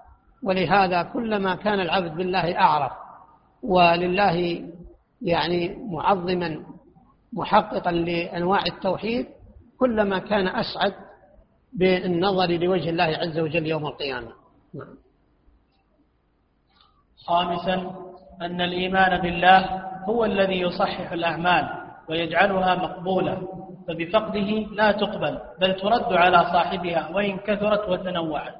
ولهذا كلما كان العبد بالله أعرف ولله يعني معظما محققا لأنواع التوحيد كلما كان أسعد بالنظر لوجه الله عز وجل يوم القيامة نعم. خامسا أن الإيمان بالله هو الذي يصحح الأعمال ويجعلها مقبولة فبفقده لا تقبل بل ترد على صاحبها وإن كثرت وتنوعت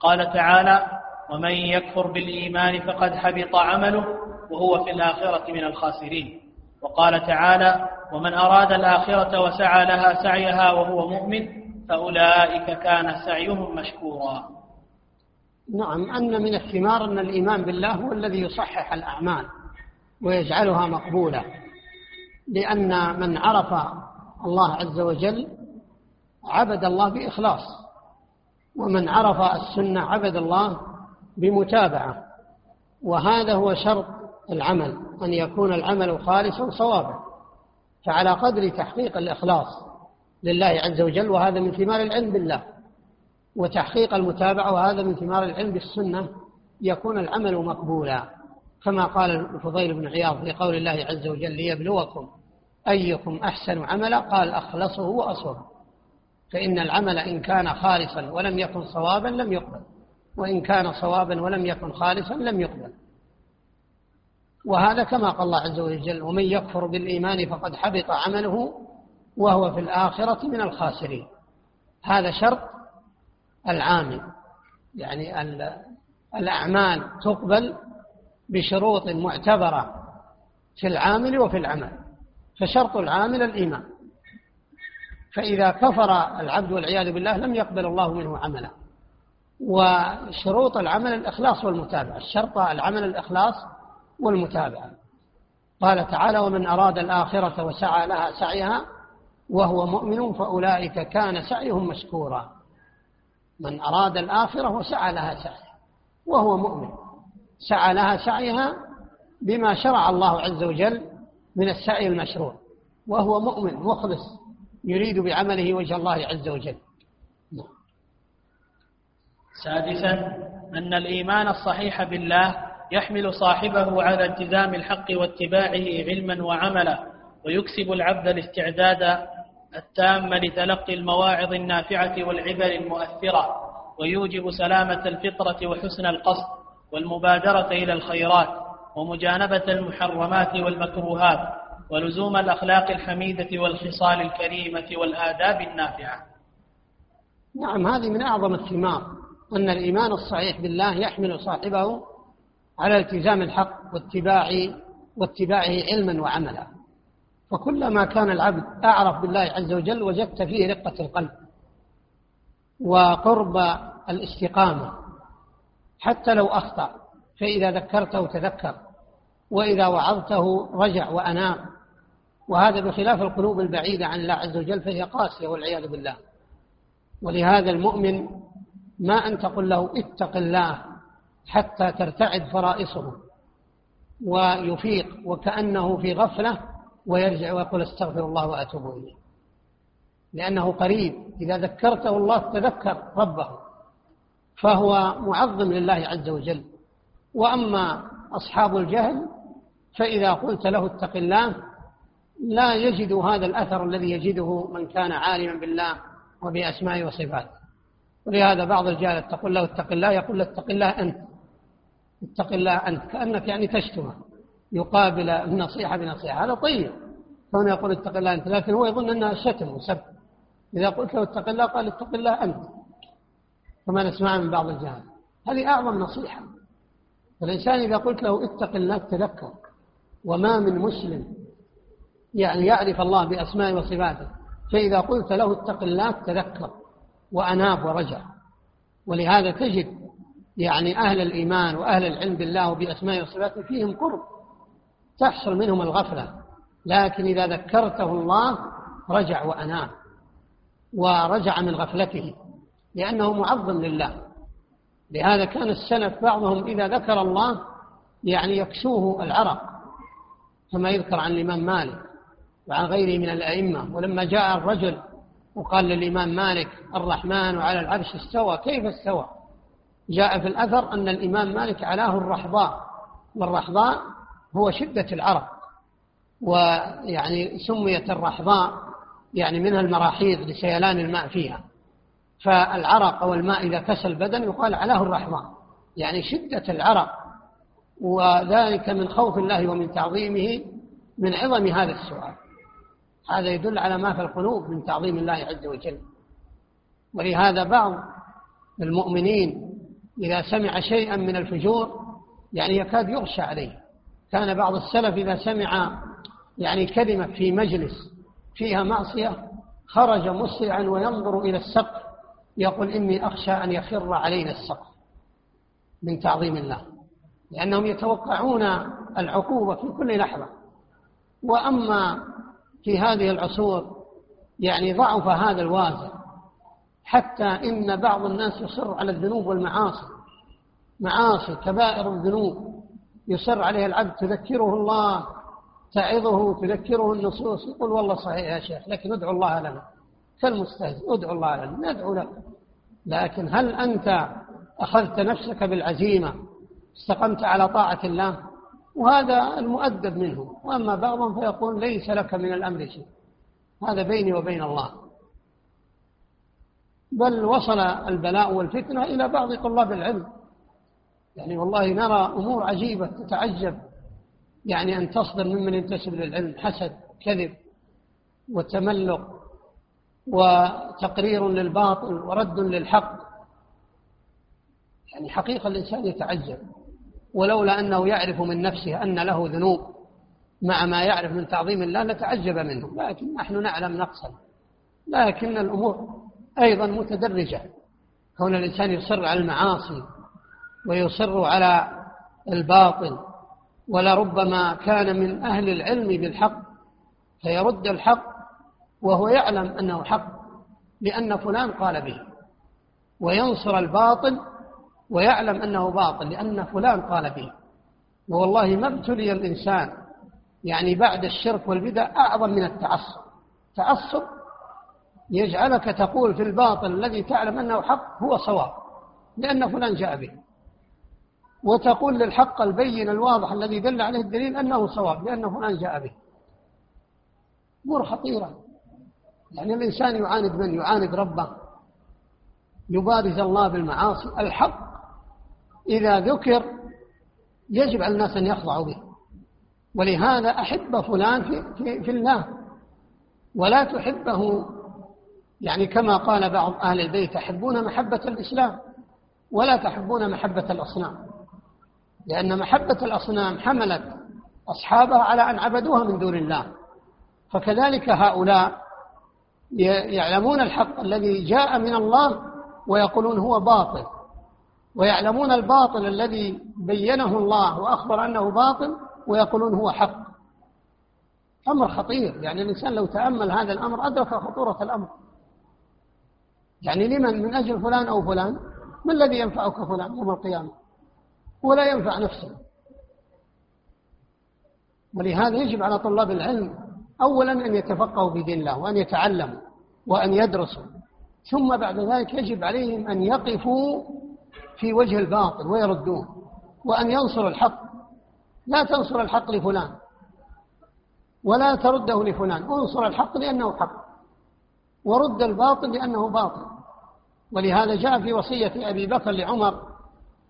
قال تعالى ومن يكفر بالإيمان فقد حبط عمله وهو في الآخرة من الخاسرين. وقال تعالى ومن أراد الآخرة وسعى لها سعيها وهو مؤمن فأولئك كان سعيهم مشكورا. نعم أن من الثمار أن الإيمان بالله هو الذي يصحح الأعمال ويجعلها مقبولة. لأن من عرف الله عز وجل عبد الله بإخلاص ومن عرف السنة عبد الله بمتابعة وهذا هو شرط العمل أن يكون العمل خالصا صوابا فعلى قدر تحقيق الإخلاص لله عز وجل وهذا من ثمار العلم بالله. وتحقيق المتابعة وهذا من ثمار العلم بالسنة يكون العمل مقبولا. كما قال الفضيل بن عياض في قول الله عز وجل ليبلوكم أيكم أحسن عملا قال أخلصه وأصوبه فإن العمل إن كان خالصا ولم يكن صوابا لم يقبل. وإن كان صوابا ولم يكن خالصا لم يقبل. وهذا كما قال الله عز وجل ومن يكفر بالإيمان فقد حبط عمله وهو في الآخرة من الخاسرين. هذا شرط العامل يعني الأعمال تقبل بشروط معتبرة في العامل وفي العمل فشرط العامل الإيمان. فإذا كفر العبد والعياذ بالله لم يقبل الله منه عملا وشروط العمل الإخلاص والمتابعة الشرط العمل الإخلاص والمتابعة. قال تعالى ومن أراد الآخرة وسعى لها سعيها وهو مؤمن فأولئك كان سعيهم مشكورا. من أراد الآخرة وسعى لها سعيها وهو مؤمن. سعى لها سعيها بما شرع الله عز وجل من السعي المشروع وهو مؤمن مخلص يريد بعمله وجه الله عز وجل. سادسا أن الإيمان الصحيح بالله يحمل صاحبه على التزام الحق واتباعه علما وعملا ويكسب العبد الاستعداد التام لتلقي المواعظ النافعة والعبر المؤثرة ويوجب سلامة الفطرة وحسن القصد والمبادرة إلى الخيرات ومجانبة المحرمات والمكروهات ولزوم الأخلاق الحميدة والخصال الكريمة والآداب النافعة. نعم هذه من أعظم الثمار. أن الإيمان الصحيح بالله يحمل صاحبه على التزام الحق واتباع واتباعه علما وعملا. وكلما كان العبد أعرف بالله عز وجل وجدت فيه رقة القلب وقرب الاستقامة. حتى لو أخطأ فإذا ذكرته تذكر وإذا وعظته رجع وأنام. وهذا بخلاف القلوب البعيدة عن الله عز وجل فهي قاسية والعياذ بالله. ولهذا المؤمن ما أن تقول له اتق الله حتى ترتعد فرائصه ويفيق وكأنه في غفلة ويرجع ويقول استغفر الله وأتوب إليه. لأنه قريب إذا ذكرته الله تذكر ربه فهو معظم لله عز وجل. وأما أصحاب الجهل فإذا قلت له اتق الله لا يجد هذا الأثر الذي يجده من كان عالما بالله وبأسمائه وصفاته. ولهذا بعض الجهل تقول له اتق الله يقول له اتق الله أنت. اتق الله أنت. كأنك يعني تشتمه يقابل النصيحة بنصيحة. هذا طيب. كونه يقول اتق الله أنت. لكن هو يظن أنها شتم وسب. إذا قلت له اتق الله قال اتق الله أنت. كما نسمع من بعض الجهل هذه أعظم نصيحة. الإنسان إذا قلت له اتق الله تذكر. وما من مسلم يعني يعرف الله بأسماء وصفاته. فإذا قلت له اتق الله تذكر. وأناب ورجع. ولهذا تجد يعني أهل الإيمان وأهل العلم بالله وبأسماء وصفاته فيهم قرب تحصل منهم الغفلة. لكن إذا ذكرته الله رجع وأناب ورجع من غفلته لأنه معظم لله. لهذا كان السلف بعضهم إذا ذكر الله يعني يكسوه العرق كما يذكر عن الإمام مالك وعن غيره من الأئمة. ولما جاء الرجل وقال للإمام مالك الرحمن وعلى العرش استوى كيف استوى؟ جاء في الأثر أن الإمام مالك علاه الرحضاء والرحضاء هو شدة العرق ويعني سميت الرحضاء يعني منها المراحيض لسيلان الماء فيها. فالعرق أو الماء إذا كسى البدن يقال علاه الرحمة يعني شدة العرق. وذلك من خوف الله ومن تعظيمه من عظم هذا السؤال. هذا يدل على ما في القلوب من تعظيم الله عز وجل. ولهذا بعض المؤمنين إذا سمع شيئا من الفجور يعني يكاد يغشى عليه. كان بعض السلف إذا سمع يعني كلمة في مجلس فيها معصية خرج مسرعا وينظر إلى السقف يقول إني أخشى أن يخر علينا السقف من تعظيم الله. لأنهم يتوقعون العقوبة في كل لحظة. وأما في هذه العصور يعني ضعف هذا الوازع حتى إن بعض الناس يصر على الذنوب والمعاصي. معاصي كبائر الذنوب. يصر عليها العبد تذكره الله تعظه تذكره النصوص يقول والله صحيح يا شيخ لكن ادعو الله لنا. كالمستهزئ ادعو الله لنا ندعو له. لكن هل أنت أخذت نفسك بالعزيمة استقمت على طاعة الله؟ وهذا المؤدب منه وأما بعضهم فيقول ليس لك من الأمر شيء. هذا بيني وبين الله. بل وصل البلاء والفتنة إلى بعض طلاب العلم. يعني والله نرى أمور عجيبة تتعجب. يعني أن تصدر ممن ينتسب للعلم. حسد كذب وتملق وتقرير للباطل ورد للحق. يعني حقيقة الإنسان يتعجب. ولولا أنه يعرف من نفسه أن له ذنوب مع ما يعرف من تعظيم الله لتعجب منه. لكن نحن نعلم نقصا. لكن الأمور أيضا متدرجة. كون الإنسان يصر على المعاصي ويصر على الباطل ولربما كان من أهل العلم بالحق فيرد الحق وهو يعلم أنه حق لأن فلان قال به. وينصر الباطل ويعلم أنه باطل لأن فلان قال به. والله ما ابتلي الإنسان يعني بعد الشرك والبدع أعظم من التعصب. تعصب يجعلك تقول في الباطل الذي تعلم أنه حق هو صواب لأن فلان جاء به. وتقول للحق البين الواضح الذي دل عليه الدليل أنه صواب لأن فلان جاء به. أمور خطيرة. يعني الإنسان يعاند من يعاند ربه يبارز الله بالمعاصي. الحق إذا ذكر يجب على الناس أن يخضعوا به. ولهذا أحب فلان في, في, في الله. ولا تحبه. يعني كما قال بعض أهل البيت تحبون محبة الإسلام ولا تحبون محبة الأصنام. لأن محبة الأصنام حملت أصحابها على أن عبدوها من دون الله. فكذلك هؤلاء يعلمون الحق الذي جاء من الله ويقولون هو باطل. ويعلمون الباطل الذي بينه الله وأخبر أنه باطل ويقولون هو حق. أمر خطير. يعني الإنسان لو تأمل هذا الأمر أدرك خطورة الأمر. يعني لمن؟ من أجل فلان أو فلان. ما الذي ينفعك فلان يوم القيامة؟ ولا ينفع نفسه. ولهذا يجب على طلاب العلم أولا أن يتفقهوا في دين الله وأن يتعلموا وأن يدرسوا. ثم بعد ذلك يجب عليهم أن يقفوا في وجه الباطل ويردوه وأن ينصر الحق. لا تنصر الحق لفلان ولا ترده لفلان. انصر الحق لأنه حق ورد الباطل لأنه باطل. ولهذا جاء في وصية أبي بكر لعمر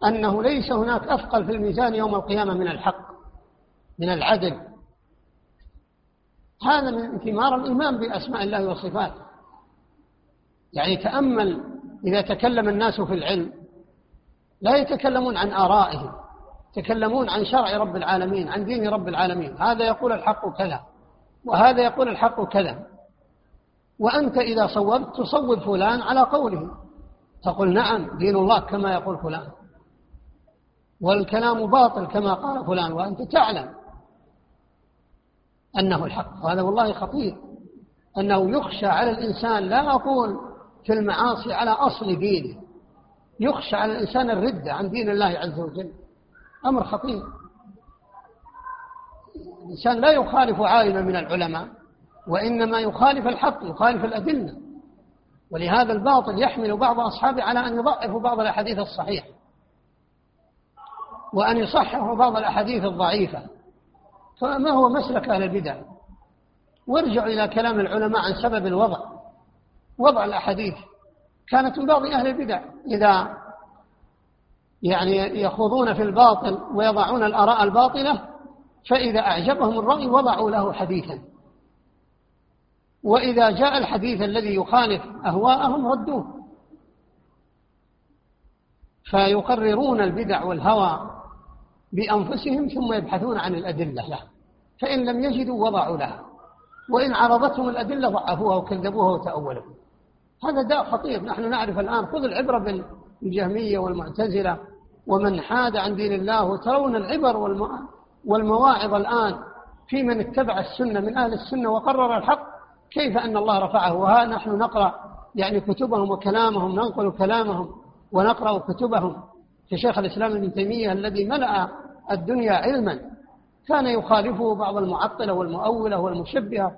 أنه ليس هناك أثقل في الميزان يوم القيامة من الحق من العدل. هذا من ثمار الإيمان بأسماء الله وصفاته. يعني تأمل إذا تكلم الناس في العلم لا يتكلمون عن آرائهم يتكلمون عن شرع رب العالمين عن دين رب العالمين. هذا يقول الحق كذا وهذا يقول الحق كذا. وأنت إذا صوبت تصوب فلان على قوله تقول نعم دين الله كما يقول فلان. والكلام باطل كما قال فلان وأنت تعلم أنه الحق. وهذا والله خطير. أنه يخشى على الإنسان لا أقول في المعاصي على أصل دينه. يخشى على الإنسان الردة عن دين الله عز وجل. أمر خطير. الإنسان لا يخالف عالما من العلماء وإنما يخالف الحق يخالف الأدلة. ولهذا الباطل يحمل بعض أصحابه على أن يضعفوا بعض الأحاديث الصحيحة وأن يصححوا بعض الأحاديث الضعيفة. فما هو مسلك أهل البدع؟ وارجعوا إلى كلام العلماء عن سبب الوضع. وضع الأحاديث. كانت من بعض أهل البدع. إذا يعني يخوضون في الباطل ويضعون الآراء الباطلة فإذا أعجبهم الرأي وضعوا له حديثا. وإذا جاء الحديث الذي يخالف أهواءهم ردوه. فيقررون البدع والهوى بأنفسهم ثم يبحثون عن الأدلة له. فإن لم يجدوا وضعوا لها. وإن عرضتهم الأدلة ضعفوها وكذبوها وتأولوا. هذا داء خطير. نحن نعرف الآن خذ العبرة بالجهمية والمعتزلة ومن حاد عن دين الله وترون العبر والمواعظ الآن في من اتبع السنة من أهل السنة وقرر الحق. كيف أن الله رفعه؟ وها نحن نقرأ يعني كتبهم وكلامهم ننقل كلامهم ونقرأ كتبهم. في شيخ الإسلام ابن تيمية الذي ملأ الدنيا علما كان يخالفه بعض المعطلة والمؤولة والمشبهة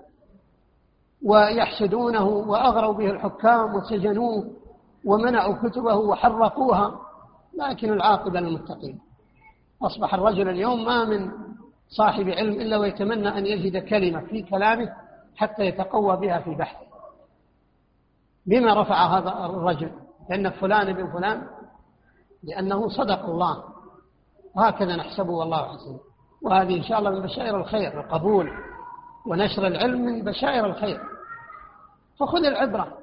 ويحسدونه وأغروا به الحكام وسجنوه ومنعوا كتبه وحرقوها لكن العاقبة للمتقين. أصبح الرجل اليوم ما من صاحب علم إلا ويتمنى أن يجد كلمة في كلامه حتى يتقوى بها في بحثه. بما رفع هذا الرجل؟ لأن فلان ابن فلان لأنه صدق الله. وهكذا نحسبه والله عز وجل وهذه إن شاء الله من بشائر الخير القبول ونشر العلم من بشائر الخير. فخذ العبرة.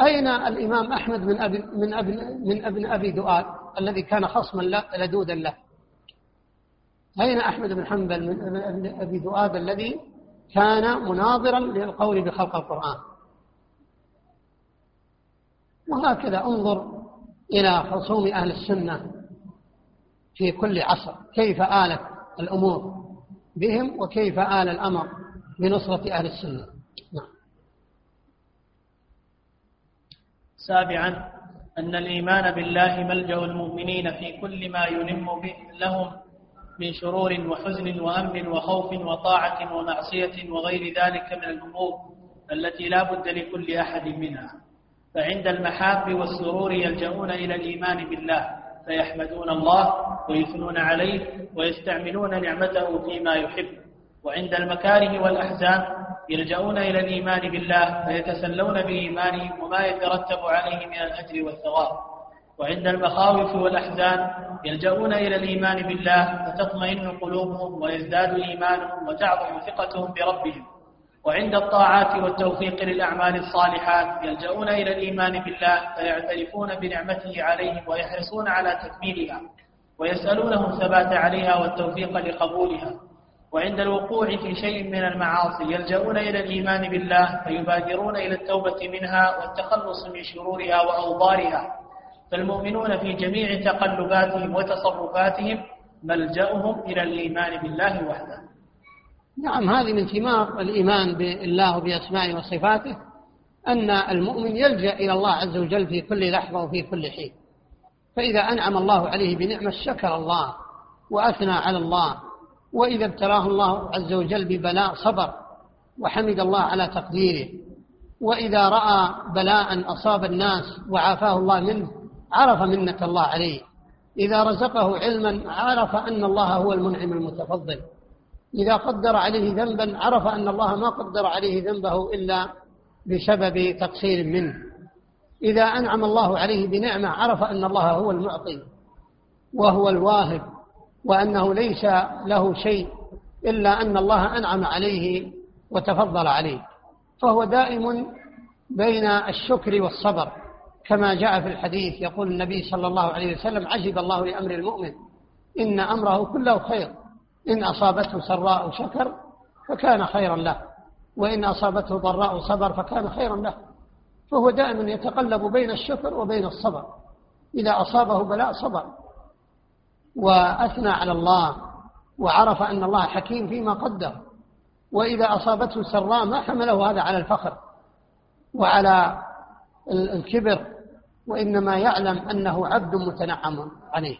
أين الإمام أحمد من أبي من ابن من ابن أبي دؤاد الذي كان خصما لدودا له؟ أين أحمد بن حنبل من ابن أبي دؤاد الذي كان مناظرا للقول بخلق القرآن؟ وهكذا انظر إلى خصوم أهل السنة في كل عصر. كيف آلت الأمور بهم وكيف آل الأمر بنصرة أهل السنة نعم. سابعا أن الإيمان بالله ملجأ المؤمنين في كل ما يلم به لهم من شرور وحزن وأمن وخوف وطاعة ومعصية وغير ذلك من الأمور التي لا بد لكل أحد منها. فعند المحاب والسرور يلجؤون إلى الإيمان بالله فيحمدون الله ويثنون عليه ويستعملون نعمته فيما يحب. وعند المكاره والأحزان يلجؤون إلى الإيمان بالله فيتسلون بإيمانهم وما يترتب عليه من الأجر والثواب. وعند المخاوف والأحزان يلجؤون إلى الإيمان بالله فتطمئن قلوبهم ويزداد إيمانهم وتعظم ثقتهم بربهم. وعند الطاعات والتوفيق للأعمال الصالحات يلجؤون إلى الإيمان بالله فيعترفون بنعمته عليهم ويحرصون على تكميلها ويسألونه الثبات عليها والتوفيق لقبولها. وعند الوقوع في شيء من المعاصي يلجؤون إلى الإيمان بالله فيبادرون إلى التوبة منها والتخلص من شرورها وأوضارها. فالمؤمنون في جميع تقلباتهم وتصرفاتهم ملجأهم إلى الإيمان بالله وحده. نعم هذه من ثمار الإيمان بالله وبأسمائه وصفاته أن المؤمن يلجأ إلى الله عز وجل في كل لحظة وفي كل حين. فإذا أنعم الله عليه بنعمة شكر الله وأثنى على الله وإذا ابتلاه الله عز وجل ببلاء صبر وحمد الله على تقديره. وإذا رأى بلاء أصاب الناس وعافاه الله منه عرف منة الله عليه. إذا رزقه علما عرف أن الله هو المنعم المتفضل. إذا قدر عليه ذنبا عرف أن الله ما قدر عليه ذنبه إلا بسبب تقصير منه. إذا أنعم الله عليه بنعمة عرف أن الله هو المعطي وهو الواهب. وأنه ليس له شيء إلا أن الله أنعم عليه وتفضل عليه فهو دائم بين الشكر والصبر كما جاء في الحديث يقول النبي صلى الله عليه وسلم عجب الله لأمر المؤمن إن أمره كله خير إن أصابته سراء شكر فكان خيرا له وإن أصابته ضراء صبر فكان خيرا له. فهو دائما يتقلب بين الشكر وبين الصبر إذا أصابه بلاء صبر وأثنى على الله وعرف أن الله حكيم فيما قدر وإذا أصابته سراء ما حمله هذا على الفخر وعلى الكبر وإنما يعلم أنه عبد متنعم عليه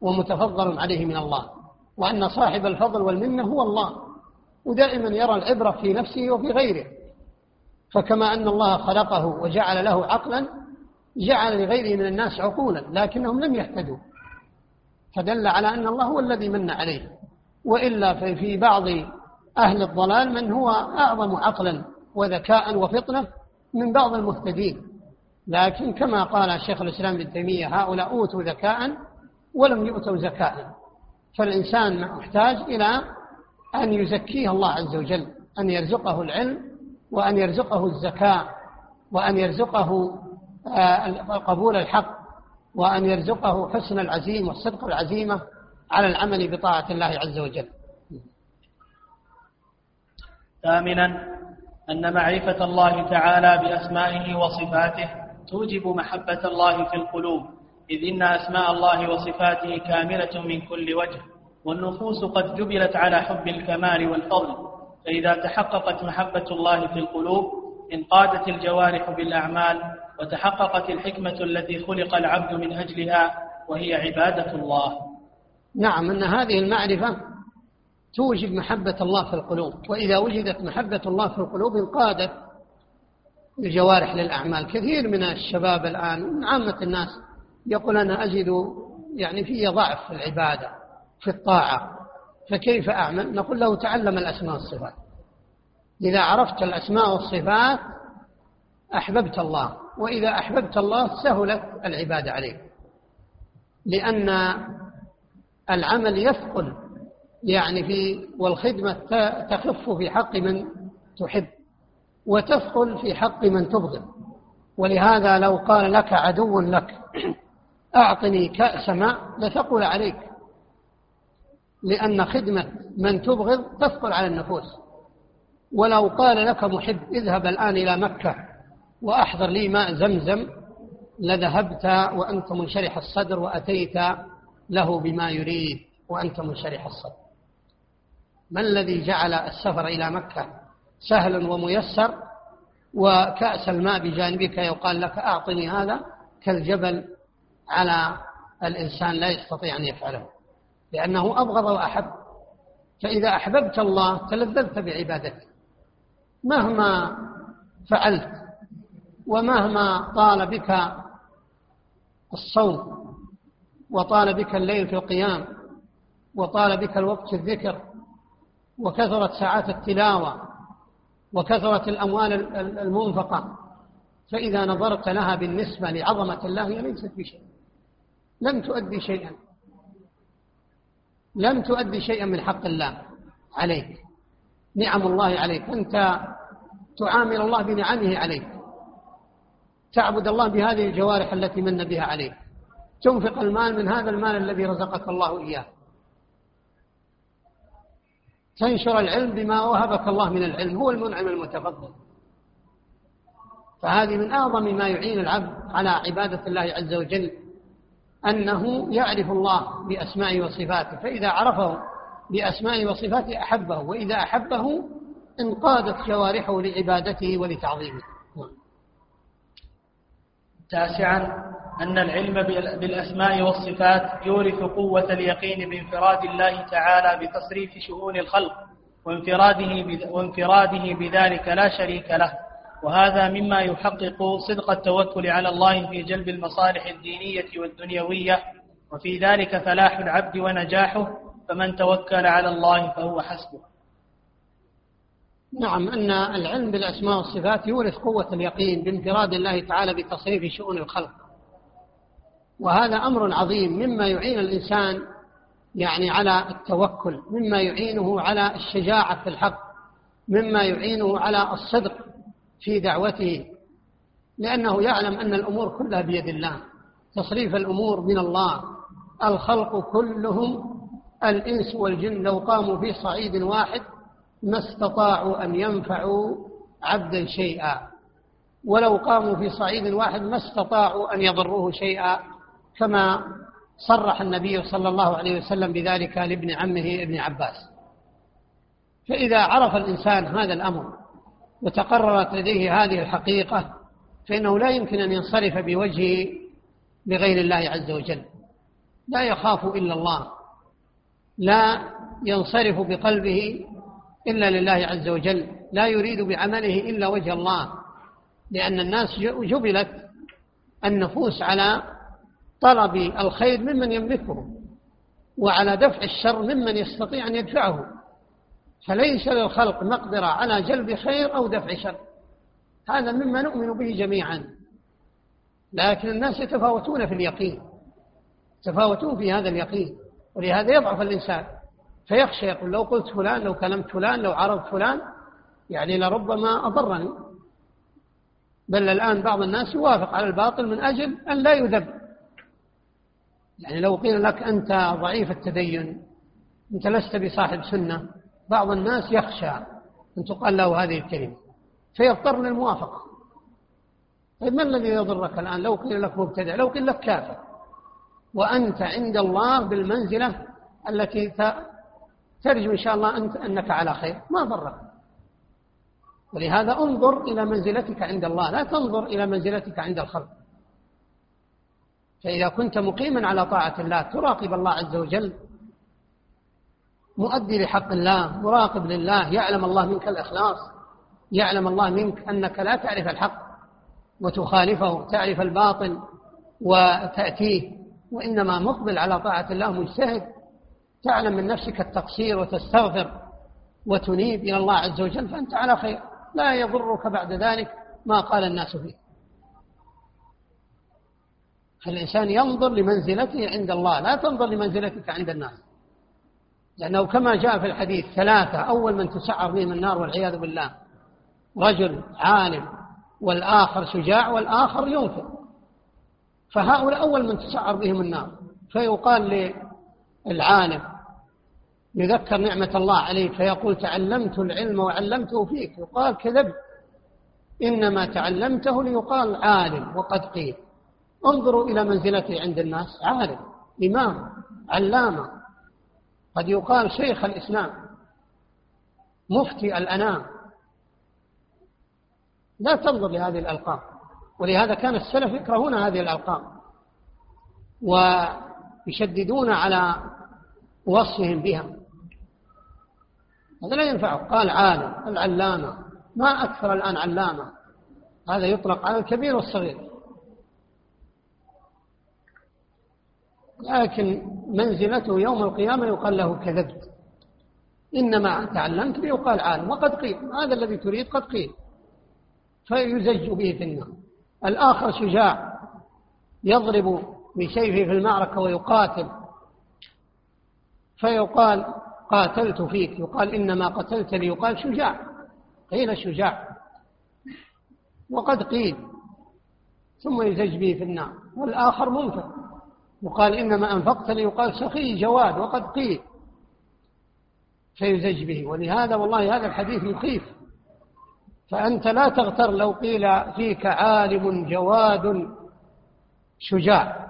ومتفضل عليه من الله وأن صاحب الفضل والمنة هو الله ودائما يرى العبرة في نفسه وفي غيره. فكما أن الله خلقه وجعل له عقلا جعل لغيره من الناس عقولا لكنهم لم يهتدوا. فدل على أن الله هو الذي من عليه. وإلا في بعض أهل الضلال من هو أعظم عقلا وذكاء وفطنة من بعض المهتدين. لكن كما قال شيخ الإسلام ابن تيمية هؤلاء أوتوا ذكاء ولم يؤتوا زكاء فالإنسان محتاج إلى أن يزكيه الله عز وجل أن يرزقه العلم وأن يرزقه الزكاة وأن يرزقه آه، قبول الحق. وأن يرزقه حسن العزيمة والصدق العزيمة على العمل بطاعة الله عز وجل. ثامنا أن معرفة الله تعالى بأسمائه وصفاته توجب محبة الله في القلوب إذ إن أسماء الله وصفاته كاملة من كل وجه والنفوس قد جبلت على حب الكمال والفضل فإذا تحققت محبة الله في القلوب انقادت الجوارح بالأعمال وتحققت الحكمة التي خلق العبد من أجلها وهي عبادة الله. نعم أن هذه المعرفة توجب محبة الله في القلوب. وإذا وجدت محبة الله في القلوب انقادت الجوارح للأعمال. كثير من الشباب الآن من عامة الناس يقول أنا أجد يعني في ضعف في العبادة في الطاعة. فكيف أعمل؟ نقول له تعلم الأسماء والصفات. إذا عرفت الأسماء والصفات أحببت الله. وإذا أحببت الله سهلت العبادة عليك. لأن العمل يثقل يعني في والخدمة تخف في حق من تحب وتثقل في حق من تبغض. ولهذا لو قال لك عدو لك أعطني كأس ماء لثقل عليك. لأن خدمة من تبغض تثقل على النفوس. ولو قال لك محب اذهب الآن إلى مكة. وأحضر لي ماء زمزم لذهبت وأنت منشرح الصدر وأتيت له بما يريد وأنت منشرح الصدر. ما الذي جعل السفر إلى مكة سهلا وميسر وكأس الماء بجانبك يقال لك أعطني هذا كالجبل على الإنسان لا يستطيع أن يفعله؟ لأنه أبغض وأحب. فإذا أحببت الله تلذذت بعبادته. مهما فعلت ومهما طال بك الصوم وطال بك الليل في القيام وطال بك الوقت في الذكر وكثرت ساعات التلاوة وكثرت الأموال المنفقة فإذا نظرت لها بالنسبة لعظمة الله هي ليست بشيء. لم تؤدي شيئا. لم تؤدي شيئا من حق الله عليك. نعم الله عليك. أنت تعامل الله بنعمه عليك. تعبد الله بهذه الجوارح التي من بها عليك تنفق المال من هذا المال الذي رزقك الله إياه. تنشر العلم بما وهبك الله من العلم هو المنعم المتفضل. فهذه من أعظم ما يعين العبد على عبادة الله عز وجل أنه يعرف الله بأسمائه وصفاته. فإذا عرفه بأسمائه وصفاته أحبه وإذا أحبه انقادت جوارحه لعبادته ولتعظيمه. تاسعا أن العلم بالأسماء والصفات يورث قوة اليقين بانفراد الله تعالى بتصريف شؤون الخلق وانفراده, وانفراده بذلك لا شريك له. وهذا مما يحقق صدق التوكل على الله في جلب المصالح الدينية والدنيوية وفي ذلك فلاح العبد ونجاحه فمن توكل على الله فهو حسبه. نعم أن العلم بالأسماء والصفات يورث قوة اليقين بانفراد الله تعالى بتصريف شؤون الخلق. وهذا أمر عظيم مما يعين الإنسان يعني على التوكل مما يعينه على الشجاعة في الحق مما يعينه على الصدق في دعوته. لأنه يعلم أن الأمور كلها بيد الله تصريف الأمور من الله الخلق كلهم الإنس والجن لو قاموا في صعيد واحد ما استطاعوا أن ينفعوا عبدا شيئا. ولو قاموا في صعيد واحد ما استطاعوا أن يضروه شيئا كما صرح النبي صلى الله عليه وسلم بذلك لابن عمه ابن عباس. فإذا عرف الإنسان هذا الأمر وتقررت لديه هذه الحقيقة فإنه لا يمكن أن ينصرف بوجهه لغير الله عز وجل. لا يخاف إلا الله. لا ينصرف بقلبه إلا لله عز وجل لا يريد بعمله إلا وجه الله لأن الناس جبلت النفوس على طلب الخير ممن يملكه وعلى دفع الشر ممن يستطيع أن يدفعه. فليس للخلق مقدرة على جلب خير أو دفع شر. هذا مما نؤمن به جميعا. لكن الناس يتفاوتون في اليقين. يتفاوتون في هذا اليقين. ولهذا يضعف الإنسان. فيخشى يقول لو قلت فلان لو كلمت فلان لو عرضت فلان يعني لربما أضرني. بل الآن بعض الناس يوافق على الباطل من أجل أن لا يذب. يعني لو قيل لك أنت ضعيف التدين أنت لست بصاحب سنة بعض الناس يخشى أن تقال له هذه الكلمة فيضطر للموافقة. طيب ما الذي يضرك الآن؟ لو قيل لك مبتدع لو قيل لك كافر وأنت عند الله بالمنزلة التي ترجو إن شاء الله أنت أنك على خير. ما ضرك. ولهذا انظر إلى منزلتك عند الله. لا تنظر إلى منزلتك عند الخلق. فإذا كنت مقيما على طاعة الله تراقب الله عز وجل. مؤدي لحق الله مراقب لله يعلم الله منك الإخلاص يعلم الله منك أنك لا تعرف الحق وتخالفه تعرف الباطل وتأتيه وإنما مقبل على طاعة الله مجتهد. تعلم من نفسك التقصير وتستغفر وتنيب إلى الله عز وجل فأنت على خير. لا يضرك بعد ذلك ما قال الناس فيه. فالإنسان ينظر لمنزلته عند الله لا تنظر لمنزلتك عند الناس. لأنه كما جاء في الحديث ثلاثة أول من تسعر بهم النار والعياذ بالله رجل عالم والآخر شجاع والآخر ينفق فهؤلاء أول من تسعر بهم النار. فيقال للعالم يذكر نعمة الله عليك فيقول تعلمت العلم وعلمته فيك. يقال كذب. إنما تعلمته ليقال عالم وقد قيل. انظروا إلى منزلته عند الناس عالم إمام علامة. قد يقال شيخ الإسلام مفتي الأنام. لا تنظر لهذه الألقاب. ولهذا كان السلف يكرهون هذه الألقاب. ويشددون على وصفهم بها. هذا لا ينفعه قال عالم العلامة. ما أكثر الآن علامة. هذا يطلق على الكبير والصغير. لكن منزلته يوم القيامة يقال له كذبت. إنما تعلمت يقال عالم. وقد قيل. هذا الذي تريد قد قيل. فيزج به في النار. الآخر شجاع. يضرب بسيفه في المعركة ويقاتل. فيقال قاتلت فيك يقال إنما قتلتني يقال شجاع. قيل شجاع. وقد قيل ثم يزج به في النار. والآخر منفق يقال إنما أنفقتني يقال سخي جواد وقد قيل. فيزج به ولهذا والله هذا الحديث مخيف فأنت لا تغتر لو قيل فيك عالم جواد شجاع.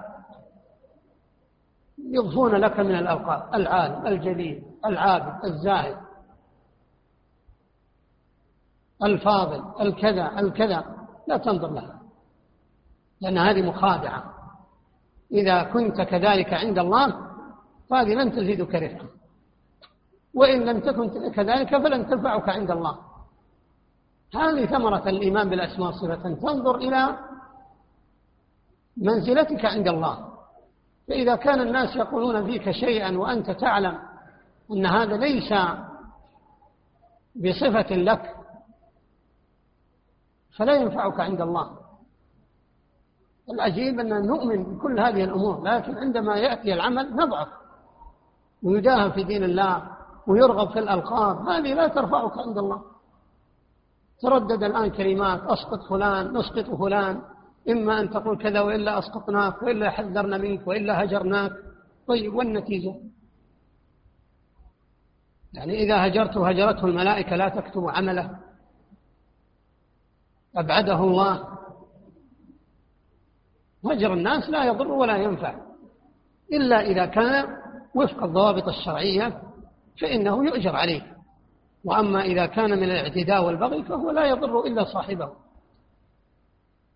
يضفون لك من الألقاب العالم الجليل العابد الزاهد الفاضل الكذا الكذا. لا تنظر لها لأن هذه مخادعة. إذا كنت كذلك عند الله فهذه لن تزيدك رفقا. وإن لم تكن كذلك فلن تنفعك عند الله. هذه ثمرة الإيمان بالأسماء والصفات تنظر إلى منزلتك عند الله. فإذا كان الناس يقولون فيك شيئا وأنت تعلم أن هذا ليس بصفة لك فلا ينفعك عند الله. العجيب أن نؤمن بكل هذه الأمور لكن عندما يأتي العمل نضعف ويداهم في دين الله ويرغب في الألقاب هذه لا ترفعك عند الله. تردد الآن كلمات أسقط فلان نسقط فلان. إما أن تقول كذا وإلا أسقطناك وإلا حذرنا منك وإلا هجرناك. طيب والنتيجة؟ يعني إذا هجرته هجرته الملائكة لا تكتب عمله. أبعده الله. هجر الناس لا يضر ولا ينفع. إلا إذا كان وفق الضوابط الشرعية فإنه يؤجر عليه. وأما إذا كان من الاعتداء والبغي فهو لا يضر إلا صاحبه.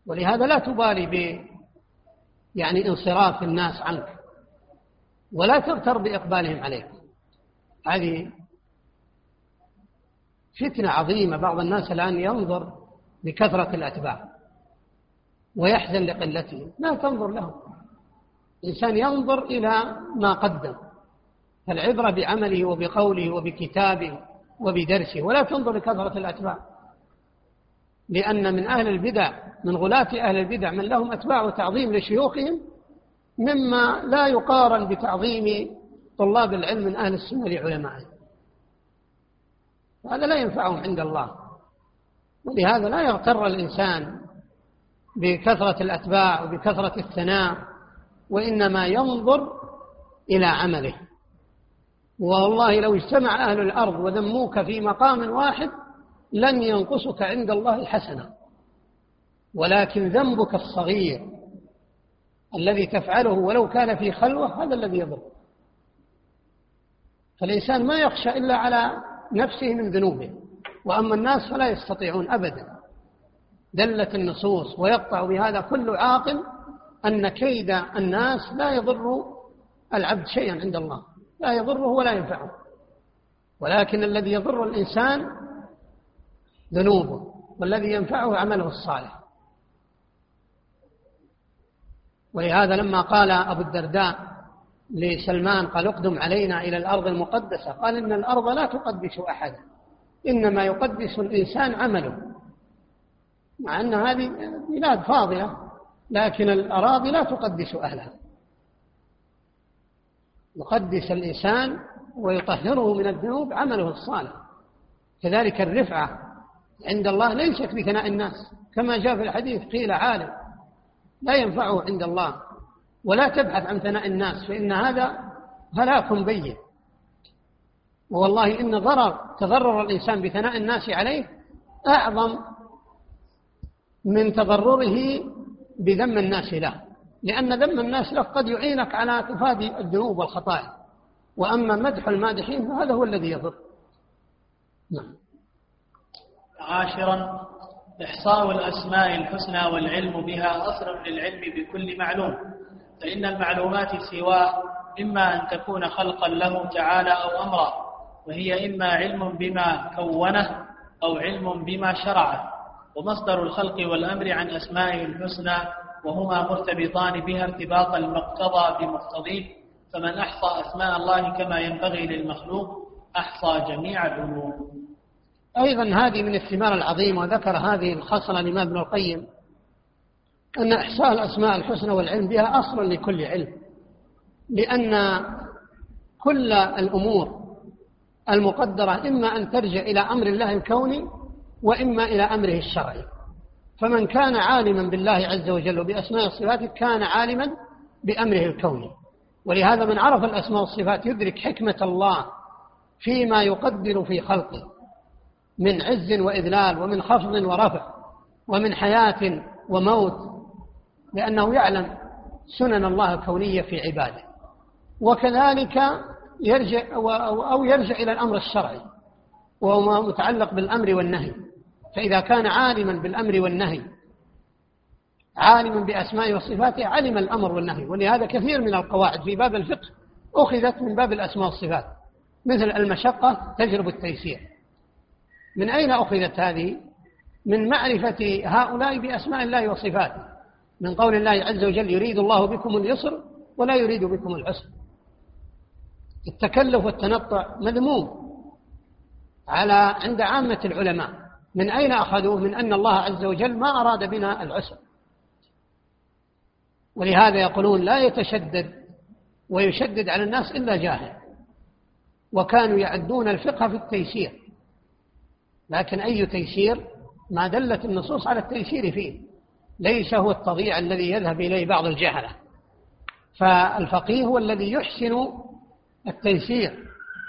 ولهذا لا تبالي ب يعني انصراف الناس عنك ولا تغتر بإقبالهم عليك. هذه فتنة عظيمة. بعض الناس الآن ينظر بكثرة الأتباع ويحزن لقلتهم. لا تنظر له الإنسان ينظر إلى ما قدم. فالعبرة بعمله وبقوله وبكتابه وبدرسه. ولا تنظر لكثرة الأتباع. لأن من أهل البدع من غلاة أهل البدع من لهم أتباع وتعظيم لشيوخهم مما لا يقارن بتعظيم طلاب العلم من أهل السنة لعلمائهم. هذا لا ينفعهم عند الله. ولهذا لا يغتر الإنسان بكثرة الأتباع وبكثرة الثناء وإنما ينظر إلى عمله. والله لو اجتمع أهل الأرض وذموك في مقام واحد لن ينقصك عند الله حسنة ولكن ذنبك الصغير الذي تفعله ولو كان في خلوة هذا الذي يضر. فالإنسان ما يخشى إلا على نفسه من ذنوبه. وأما الناس فلا يستطيعون أبدا. دلت النصوص ويقطع بهذا كل عاقل أن كيد الناس لا يضر العبد شيئا عند الله. لا يضره ولا ينفعه. ولكن الذي يضر الإنسان ذنوبه والذي ينفعه عمله الصالح. ولهذا لما قال أبو الدرداء لسلمان قال اقدم علينا إلى الأرض المقدسة قال إن الأرض لا تقدس أحدا إنما يقدس الإنسان عمله مع أن هذه بلاد فاضلة لكن الأراضي لا تقدس أهلها. يقدس الإنسان ويطهره من الذنوب عمله الصالح كذلك الرفعة عند الله ليست بثناء الناس. كما جاء في الحديث قيل عالم لا ينفعه عند الله ولا تبحث عن ثناء الناس فإن هذا هلاك بين. والله إن ضرر تضرر الإنسان بثناء الناس عليه أعظم من تضرره بذم الناس له. لأن ذم الناس لك قد يعينك على تفادي الذنوب والخطايا. وأما مدح المادحين فهذا هو الذي يضر. نعم. عاشرا إحصاء الأسماء الحسنى والعلم بها أصل للعلم بكل معلوم. فإن المعلومات سواء إما أن تكون خلقا له تعالى أو أمرا وهي إما علم بما كونه أو علم بما شرعه. ومصدر الخلق والأمر عن أسمائه الحسنى وهما مرتبطان بها ارتباط المقتضى بمقتضيه. فمن أحصى أسماء الله كما ينبغي للمخلوق أحصى جميع العلوم. أيضا هذه من الثمار العظيمة وذكر هذه الخصلة الإمام ابن القيم أن إحصاء الأسماء الحسنى والعلم بها أصل لكل علم لأن كل الأمور المقدرة إما أن ترجع إلى أمر الله الكوني وإما إلى أمره الشرعي. فمن كان عالما بالله عز وجل وبأسماء الصفات كان عالما بأمره الكوني. ولهذا من عرف الأسماء والصفات يدرك حكمة الله فيما يقدر في خلقه. من عز وإذلال ومن خفض ورفع ومن حياة وموت لأنه يعلم سنن الله الكونية في عباده. وكذلك يرجع أو يرجع إلى الأمر الشرعي وهو متعلق بالأمر والنهي. فإذا كان عالما بالأمر والنهي عالما بأسماء وصفاته علم الأمر والنهي. ولهذا كثير من القواعد في باب الفقه أخذت من باب الأسماء والصفات مثل المشقة تجرب التيسير. من أين أخذت هذه؟ من معرفة هؤلاء بأسماء الله وصفاته. من قول الله عز وجل يريد الله بكم اليسر ولا يريد بكم العسر. التكلف والتنطع مذموم على عند عامة العلماء. من أين أخذوه؟ من أن الله عز وجل ما أراد بنا العسر. ولهذا يقولون لا يتشدد ويشدد على الناس إلا جاهل. وكانوا يعدون الفقه في التيسير. لكن أي تيسير ما دلت النصوص على التيسير فيه. ليس هو التضييع الذي يذهب إليه بعض الجهلة. فالفقيه هو الذي يحسن التيسير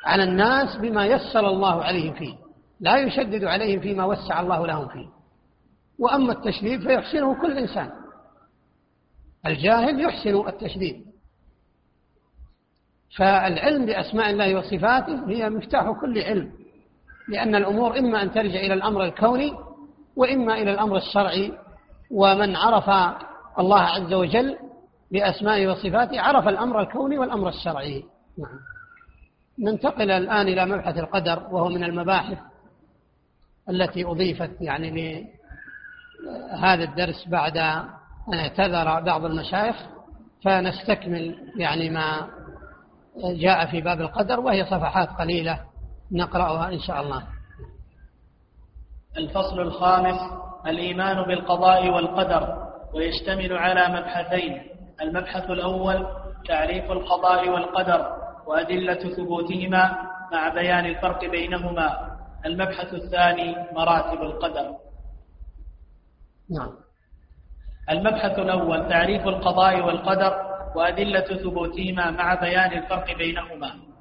على الناس بما يسر الله عليهم فيه. لا يشدد عليهم فيما وسع الله لهم فيه. وأما التشديد فيحسنه كل إنسان. الجاهل يحسن التشديد. فالعلم بأسماء الله وصفاته هي مفتاح كل علم. لأن الأمور إما أن ترجع إلى الأمر الكوني وإما إلى الأمر الشرعي. ومن عرف الله عز وجل بأسمائه وصفاته عرف الأمر الكوني والأمر الشرعي. نعم. ننتقل الآن إلى مبحث القدر وهو من المباحث التي أضيفت يعني لهذا الدرس بعد أن اعتذر بعض المشايخ فنستكمل يعني ما جاء في باب القدر وهي صفحات قليلة. نقرأها إن شاء الله. الفصل الخامس الإيمان بالقضاء والقدر ويشتمل على مبحثين. المبحث الأول تعريف القضاء والقدر وأدلة ثبوتهما مع بيان الفرق بينهما. المبحث الثاني مراتب القدر. نعم. المبحث الأول تعريف القضاء والقدر وأدلة ثبوتهما مع بيان الفرق بينهما.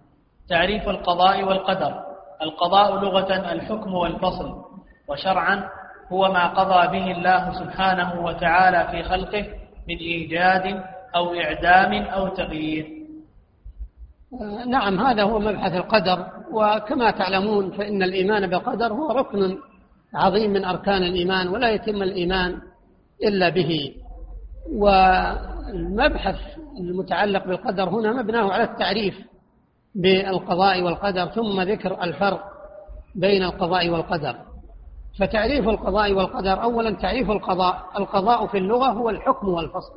تعريف القضاء والقدر. القضاء لغة الحكم والفصل. وشرعا هو ما قضى به الله سبحانه وتعالى في خلقه من إيجاد أو إعدام أو تغيير. نعم هذا هو مبحث القدر. وكما تعلمون فإن الإيمان بالقدر هو ركن عظيم من أركان الإيمان ولا يتم الإيمان إلا به. والمبحث المتعلق بالقدر هنا مبناه على التعريف. بالقضاء والقدر ثم ذكر الفرق بين القضاء والقدر. فتعريف القضاء والقدر أولا تعريف القضاء. القضاء في اللغة هو الحكم والفصل.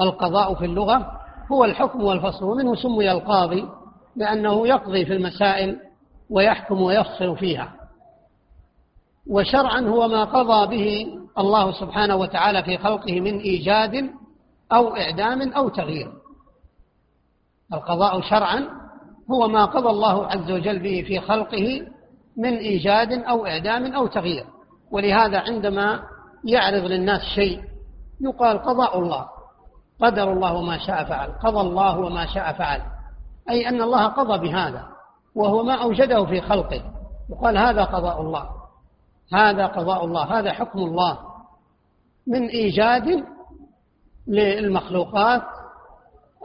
القضاء في اللغة هو الحكم والفصل ومنه سمي القاضي لأنه يقضي في المسائل ويحكم ويفصل فيها. وشرعا هو ما قضى به الله سبحانه وتعالى في خلقه من إيجاد أو إعدام أو تغيير. القضاء شرعا هو ما قضى الله عز وجل به في خلقه من إيجاد أو إعدام أو تغيير. ولهذا عندما يعرض للناس شيء يقال قضاء الله. قدر الله وما شاء فعل قضى الله وما شاء فعل. أي أن الله قضى بهذا وهو ما أوجده في خلقه. يقال هذا قضاء الله هذا قضاء الله هذا حكم الله. من إيجاد للمخلوقات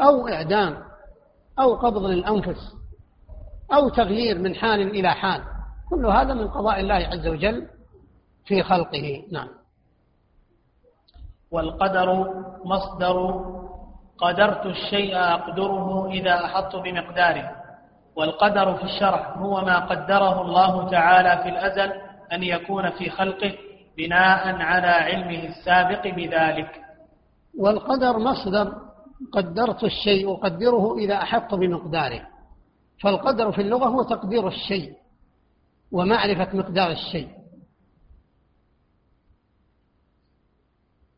أو إعدام. أو قبض للأنفس أو تغيير من حال إلى حال. كل هذا من قضاء الله عز وجل في خلقه. نعم. والقدر مصدر قدرت الشيء أقدره إذا أحط بمقداره. والقدر في الشرع هو ما قدره الله تعالى في الأزل أن يكون في خلقه بناء على علمه السابق بذلك. والقدر مصدر قدرت الشيء أقدره إذا أحط بمقداره. فالقدر في اللغة هو تقدير الشيء ومعرفة مقدار الشيء.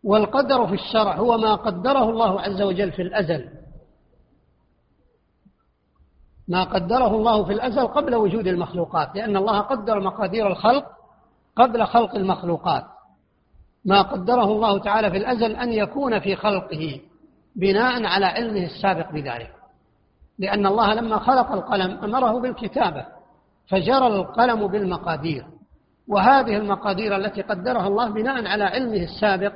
والقدر في الشرع هو ما قدره الله عز وجل في الأزل. ما قدره الله في الأزل قبل وجود المخلوقات لأن الله قدر مقادير الخلق قبل خلق المخلوقات. ما قدره الله تعالى في الأزل أن يكون في خلقه. بناء على علمه السابق بذلك. لأن الله لما خلق القلم أمره بالكتابة فجرى القلم بالمقادير. وهذه المقادير التي قدرها الله بناء على علمه السابق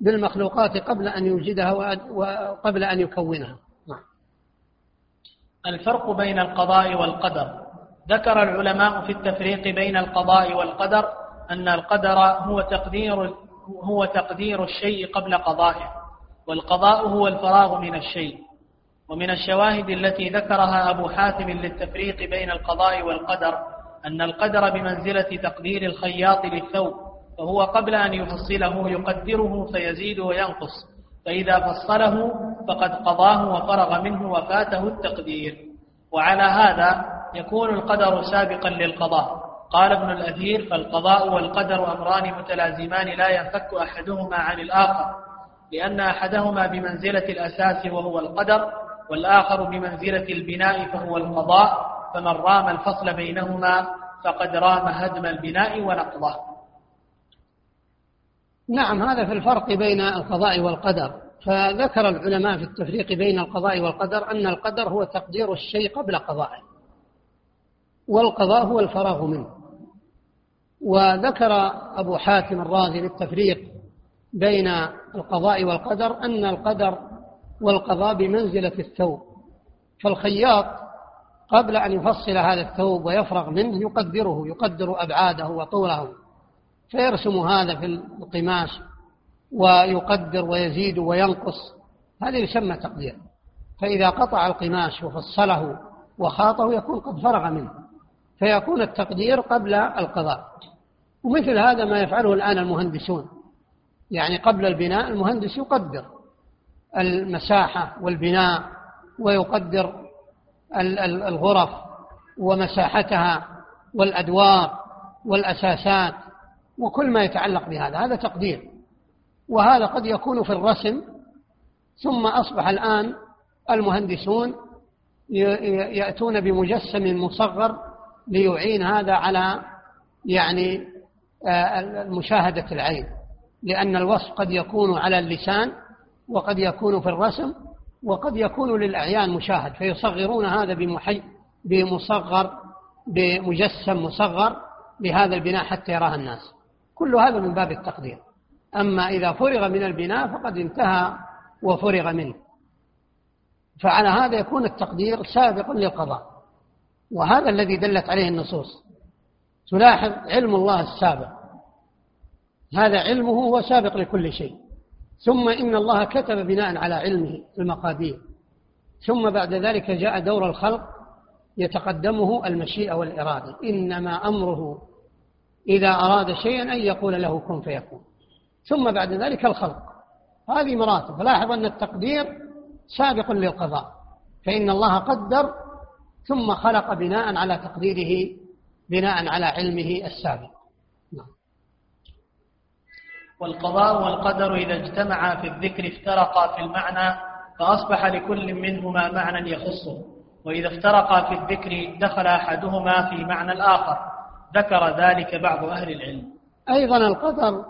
بالمخلوقات قبل أن يوجدها وقبل أن يكونها. نعم. الفرق بين القضاء والقدر. ذكر العلماء في التفريق بين القضاء والقدر أن القدر هو تقدير هو تقدير الشيء قبل قضائه. والقضاء هو الفراغ من الشيء ومن الشواهد التي ذكرها أبو حاتم للتفريق بين القضاء والقدر أن القدر بمنزلة تقدير الخياط للثوب فهو قبل أن يفصله يقدره فيزيد وينقص فإذا فصله فقد قضاه وفرغ منه وفاته التقدير. وعلى هذا يكون القدر سابقا للقضاء. قال ابن الأثير فالقضاء والقدر أمران متلازمان لا ينفك أحدهما عن الآخر. لأن أحدهما بمنزلة الأساس وهو القدر والآخر بمنزلة البناء فهو القضاء فمن رام الفصل بينهما فقد رام هدم البناء ونقضه. نعم هذا في الفرق بين القضاء والقدر. فذكر العلماء في التفريق بين القضاء والقدر أن القدر هو تقدير الشيء قبل قضائه والقضاء هو الفراغ منه. وذكر أبو حاتم الرازي للتفريق بين القضاء والقدر أن القدر والقضاء بمنزلة الثوب. فالخياط قبل أن يفصل هذا الثوب ويفرغ منه يقدره يقدر أبعاده وطوله. فيرسم هذا في القماش ويقدر ويزيد وينقص. هذا يسمى تقدير. فإذا قطع القماش وفصله وخاطه يكون قد فرغ منه. فيكون التقدير قبل القضاء. ومثل هذا ما يفعله الآن المهندسون. يعني قبل البناء المهندس يقدر المساحة والبناء ويقدر الغرف ومساحتها والأدوار والأساسات وكل ما يتعلق بهذا. هذا تقدير. وهذا قد يكون في الرسم. ثم أصبح الآن المهندسون يأتون بمجسم مصغر ليعين هذا على يعني آه، مشاهدة العين. لأن الوصف قد يكون على اللسان وقد يكون في الرسم وقد يكون للأعيان مشاهد فيصغرون هذا بمحي بمصغر بمجسم مصغر لهذا البناء حتى يراه الناس. كل هذا من باب التقدير. أما إذا فرغ من البناء فقد انتهى وفرغ منه. فعلى هذا يكون التقدير سابق للقضاء. وهذا الذي دلت عليه النصوص. تلاحظ علم الله السابق. هذا علمه هو سابق لكل شيء. ثم إن الله كتب بناء على علمه المقادير. ثم بعد ذلك جاء دور الخلق يتقدمه المشيئة والإرادة. إنما أمره إذا أراد شيئا أن يقول له كن فيكون. ثم بعد ذلك الخلق. هذه مراتب. فلاحظ أن التقدير سابق للقضاء. فإن الله قدر ثم خلق بناء على تقديره بناء على علمه السابق. والقضاء والقدر إذا اجتمعا في الذكر افترقا في المعنى فأصبح لكل منهما معنى يخصه. وإذا افترقا في الذكر دخل أحدهما في معنى الآخر. ذكر ذلك بعض أهل العلم. أيضا القدر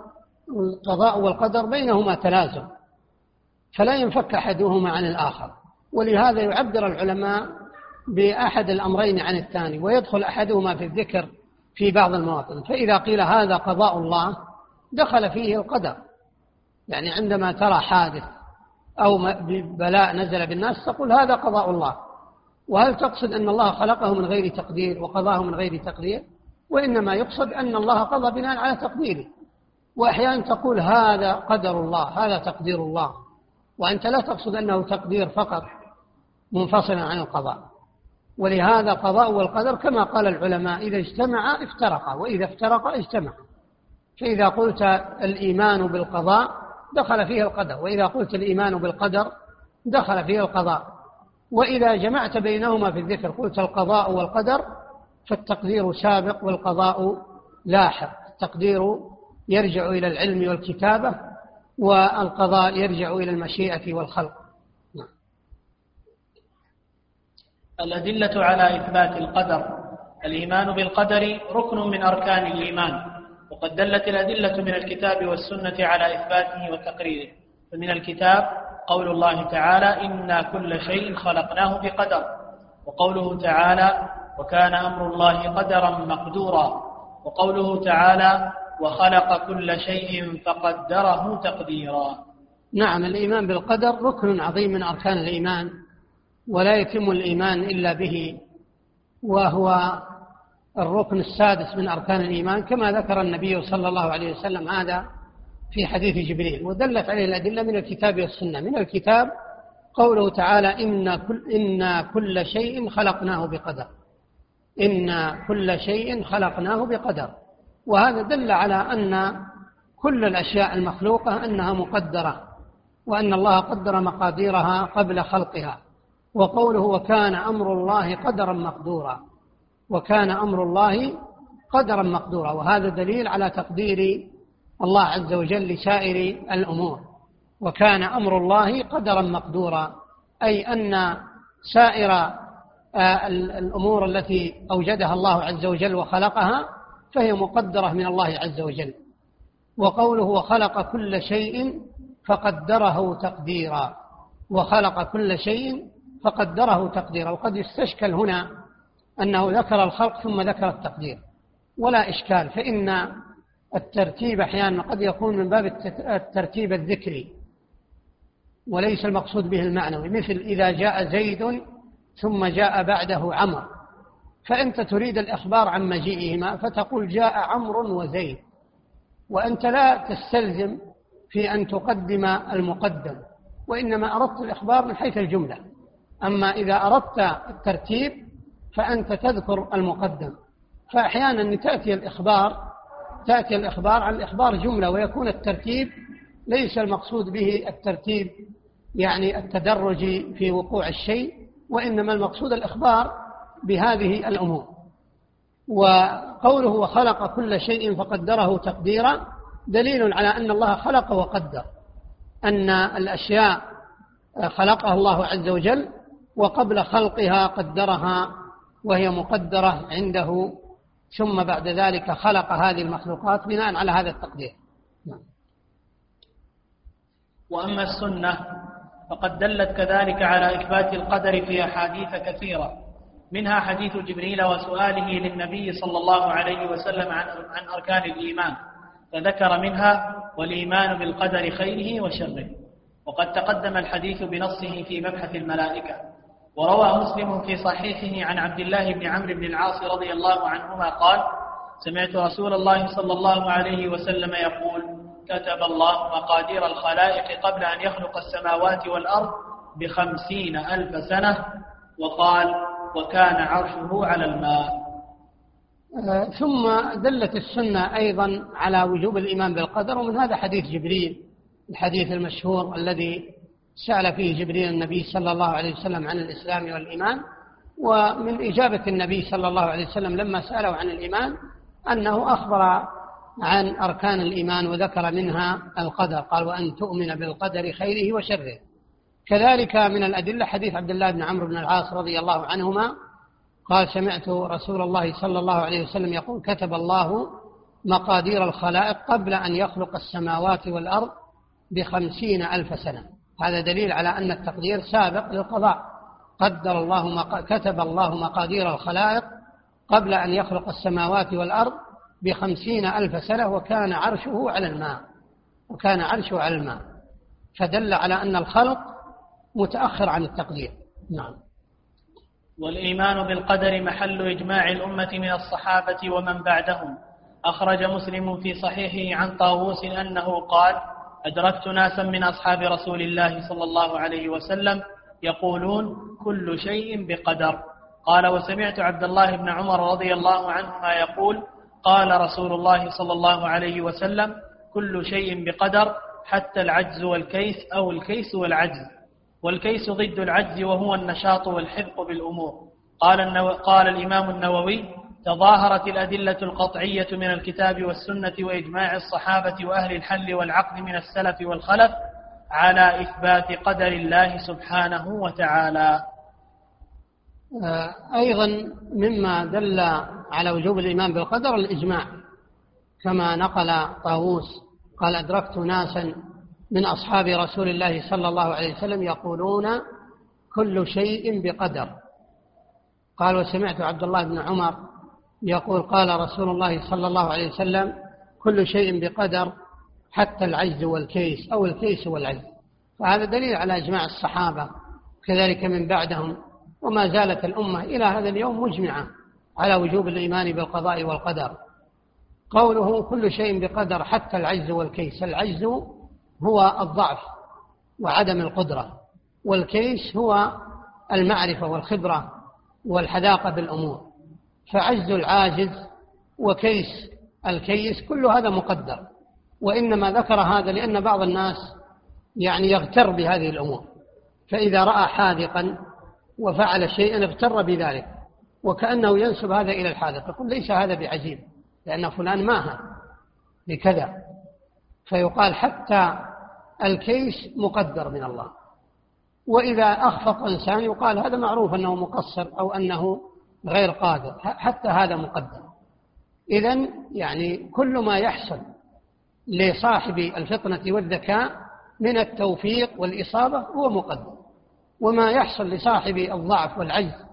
القضاء والقدر بينهما تلازم. فلا ينفك أحدهما عن الآخر. ولهذا يعبر العلماء بأحد الأمرين عن الثاني ويدخل أحدهما في الذكر في بعض المواطن. فإذا قيل هذا قضاء الله دخل فيه القدر. يعني عندما ترى حادث أو بلاء نزل بالناس تقول هذا قضاء الله. وهل تقصد أن الله خلقه من غير تقدير وقضاه من غير تقدير؟ وإنما يقصد أن الله قضى بناء على تقديره. وأحيانا تقول هذا قدر الله هذا تقدير الله. وأنت لا تقصد أنه تقدير فقط منفصلا عن القضاء. ولهذا القضاء والقدر كما قال العلماء إذا اجتمعا افترقا وإذا افترقا اجتمعا فإذا قلت الإيمان بالقضاء دخل فيه القدر. وإذا قلت الإيمان بالقدر دخل فيه القضاء. وإذا جمعت بينهما في الذكر قلت القضاء والقدر فالتقدير سابق والقضاء لاحق. التقدير يرجع إلى العلم والكتابة والقضاء يرجع إلى المشيئة والخلق. نعم. الأدلة على إثبات القدر. الإيمان بالقدر ركن من أركان الإيمان. وقد دلت الأدلة من الكتاب والسنة على إثباته وتقريره. فمن الكتاب قول الله تعالى إنا كل شيء خلقناه بقدر. وقوله تعالى وكان أمر الله قدرا مقدورا. وقوله تعالى وخلق كل شيء فقدره تقديرا. نعم الإيمان بالقدر ركن عظيم من أركان الإيمان ولا يتم الإيمان إلا به وهو الركن السادس من أركان الإيمان كما ذكر النبي صلى الله عليه وسلم هذا في حديث جبريل ودلت عليه الأدلة من الكتاب والسنة. من الكتاب قوله تعالى إن كل, إن كل شيء خلقناه بقدر. إن كل شيء خلقناه بقدر. وهذا دل على أن كل الأشياء المخلوقة أنها مقدرة وأن الله قدر مقاديرها قبل خلقها وقوله وكان أمر الله قدرا مقدورا. وكان أمر الله قدرا مقدورا وهذا دليل على تقدير الله عز وجل لسائر الأمور. وكان أمر الله قدرا مقدورا أي أن سائر آه، الأمور التي أوجدها الله عز وجل وخلقها فهي مقدرة من الله عز وجل. وقوله وخلق كل شيء فقدره تقديرا وخلق كل شيء فقدره تقديرا. وقد يستشكل هنا أنه ذكر الخلق ثم ذكر التقدير. ولا إشكال فإن الترتيب أحيانا قد يكون من باب الترتيب الذكري وليس المقصود به المعنوي. مثل إذا جاء زيد ثم جاء بعده عمر فأنت تريد الإخبار عن مجيئهما فتقول جاء عمرو وزيد. وأنت لا تستلزم في أن تقدم المقدم وإنما أردت الإخبار من حيث الجملة. أما إذا أردت الترتيب فأنت تذكر المقدم. فأحيانا تأتي الإخبار تأتي الإخبار عن الإخبار جملة ويكون الترتيب ليس المقصود به الترتيب يعني التدرج في وقوع الشيء وإنما المقصود الإخبار بهذه الأمور. وقوله وخلق كل شيء فقدره تقديرا دليل على أن الله خلق وقدر أن الأشياء خلقها الله عز وجل وقبل خلقها قدرها وهي مقدرة عنده ثم بعد ذلك خلق هذه المخلوقات بناء على هذا التقدير. نعم. وأما السنة فقد دلت كذلك على إثبات القدر في أحاديث كثيرة منها حديث جبريل وسؤاله للنبي صلى الله عليه وسلم عن عن أركان الإيمان فذكر منها والإيمان بالقدر خيره وشره. وقد تقدم الحديث بنصه في مبحث الملائكة. وروى مسلم في صحيحه عن عبد الله بن عمرو بن العاص رضي الله عنهما قال سمعت رسول الله صلى الله عليه وسلم يقول كتب الله مقادير الخلائق قبل أن يخلق السماوات والأرض بخمسين ألف سنة وقال وكان عرشه على الماء. آه، ثم دلت السنة أيضا على وجوب الإيمان بالقدر ومن هذا حديث جبريل الحديث المشهور الذي سأل فيه جبريل النبي صلى الله عليه وسلم عن الإسلام والإيمان ومن إجابة النبي صلى الله عليه وسلم لما سأله عن الإيمان أنه أخبر عن أركان الإيمان وذكر منها القدر قال وأن تؤمن بالقدر خيره وشره كذلك من الأدلة حديث عبد الله بن عمرو بن العاص رضي الله عنهما قال سمعت رسول الله صلى الله عليه وسلم يقول كتب الله مقادير الخلائق قبل أن يخلق السماوات والأرض بخمسين ألف سنة هذا دليل على أن التقدير سابق للقضاء. قدر الله مق... كتب الله مقادير الخلائق قبل أن يخلق السماوات والأرض بخمسين ألف سنة وكان عرشه على الماء وكان عرشه على الماء. فدل على أن الخلق متأخر عن التقدير. نعم. والإيمان بالقدر محل إجماع الأمة من الصحابة ومن بعدهم. أخرج مسلم في صحيحه عن طاووس أنه قال أدركت ناسا من أصحاب رسول الله صلى الله عليه وسلم يقولون كل شيء بقدر. قال وسمعت عبد الله بن عمر رضي الله عنهما يقول قال رسول الله صلى الله عليه وسلم كل شيء بقدر حتى العجز والكيس أو الكيس والعجز. والكيس ضد العجز وهو النشاط والحفظ بالأمور. قال, النو... قال الإمام النووي تظاهرت الأدلة القطعية من الكتاب والسنة وإجماع الصحابة وأهل الحل والعقد من السلف والخلف على إثبات قدر الله سبحانه وتعالى. آه، أيضا مما دل على وجوب الإيمان بالقدر الإجماع كما نقل طاووس قال أدركت ناسا من أصحاب رسول الله صلى الله عليه وسلم يقولون كل شيء بقدر. قال وسمعت عبد الله بن عمر يقول قال رسول الله صلى الله عليه وسلم كل شيء بقدر حتى العجز والكيس أو الكيس والعجز. فهذا دليل على إجماع الصحابة كذلك من بعدهم وما زالت الأمة إلى هذا اليوم مجمعة على وجوب الإيمان بالقضاء والقدر. قوله كل شيء بقدر حتى العجز والكيس العجز هو الضعف وعدم القدرة والكيس هو المعرفة والخبرة والحذاقة بالأمور. فعجز العاجز وكيس الكيس كل هذا مقدر. وإنما ذكر هذا لأن بعض الناس يعني يغتر بهذه الأمور. فإذا رأى حاذقا وفعل شيئا اغتر بذلك وكأنه ينسب هذا إلى الحاذق يقول ليس هذا بعجيب لأن فلان ماهر بكذا فيقال حتى الكيس مقدر من الله. وإذا أخفق إنسان يقال هذا معروف أنه مقصر أو أنه غير قادر حتى هذا مقدر إذا يعني كل ما يحصل لصاحب الفطنة والذكاء من التوفيق والإصابة هو مقدر وما يحصل لصاحب الضعف والعجز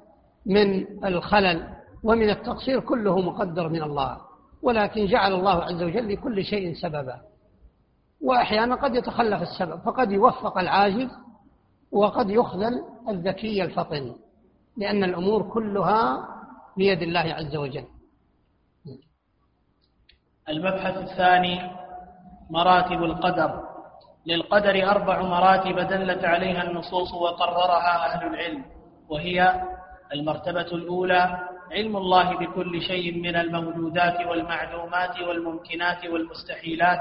من الخلل ومن التقصير كله مقدر من الله. ولكن جعل الله عز وجل لكل شيء سببا. وأحيانا قد يتخلف السبب فقد يوفق العاجز وقد يخذل الذكي الفطن لأن الأمور كلها بيد الله عز وجل. المبحث الثاني مراتب القدر. للقدر أربع مراتب دلت عليها النصوص وقررها أهل العلم وهي المرتبة الأولى علم الله بكل شيء من الموجودات والمعلومات والممكنات والمستحيلات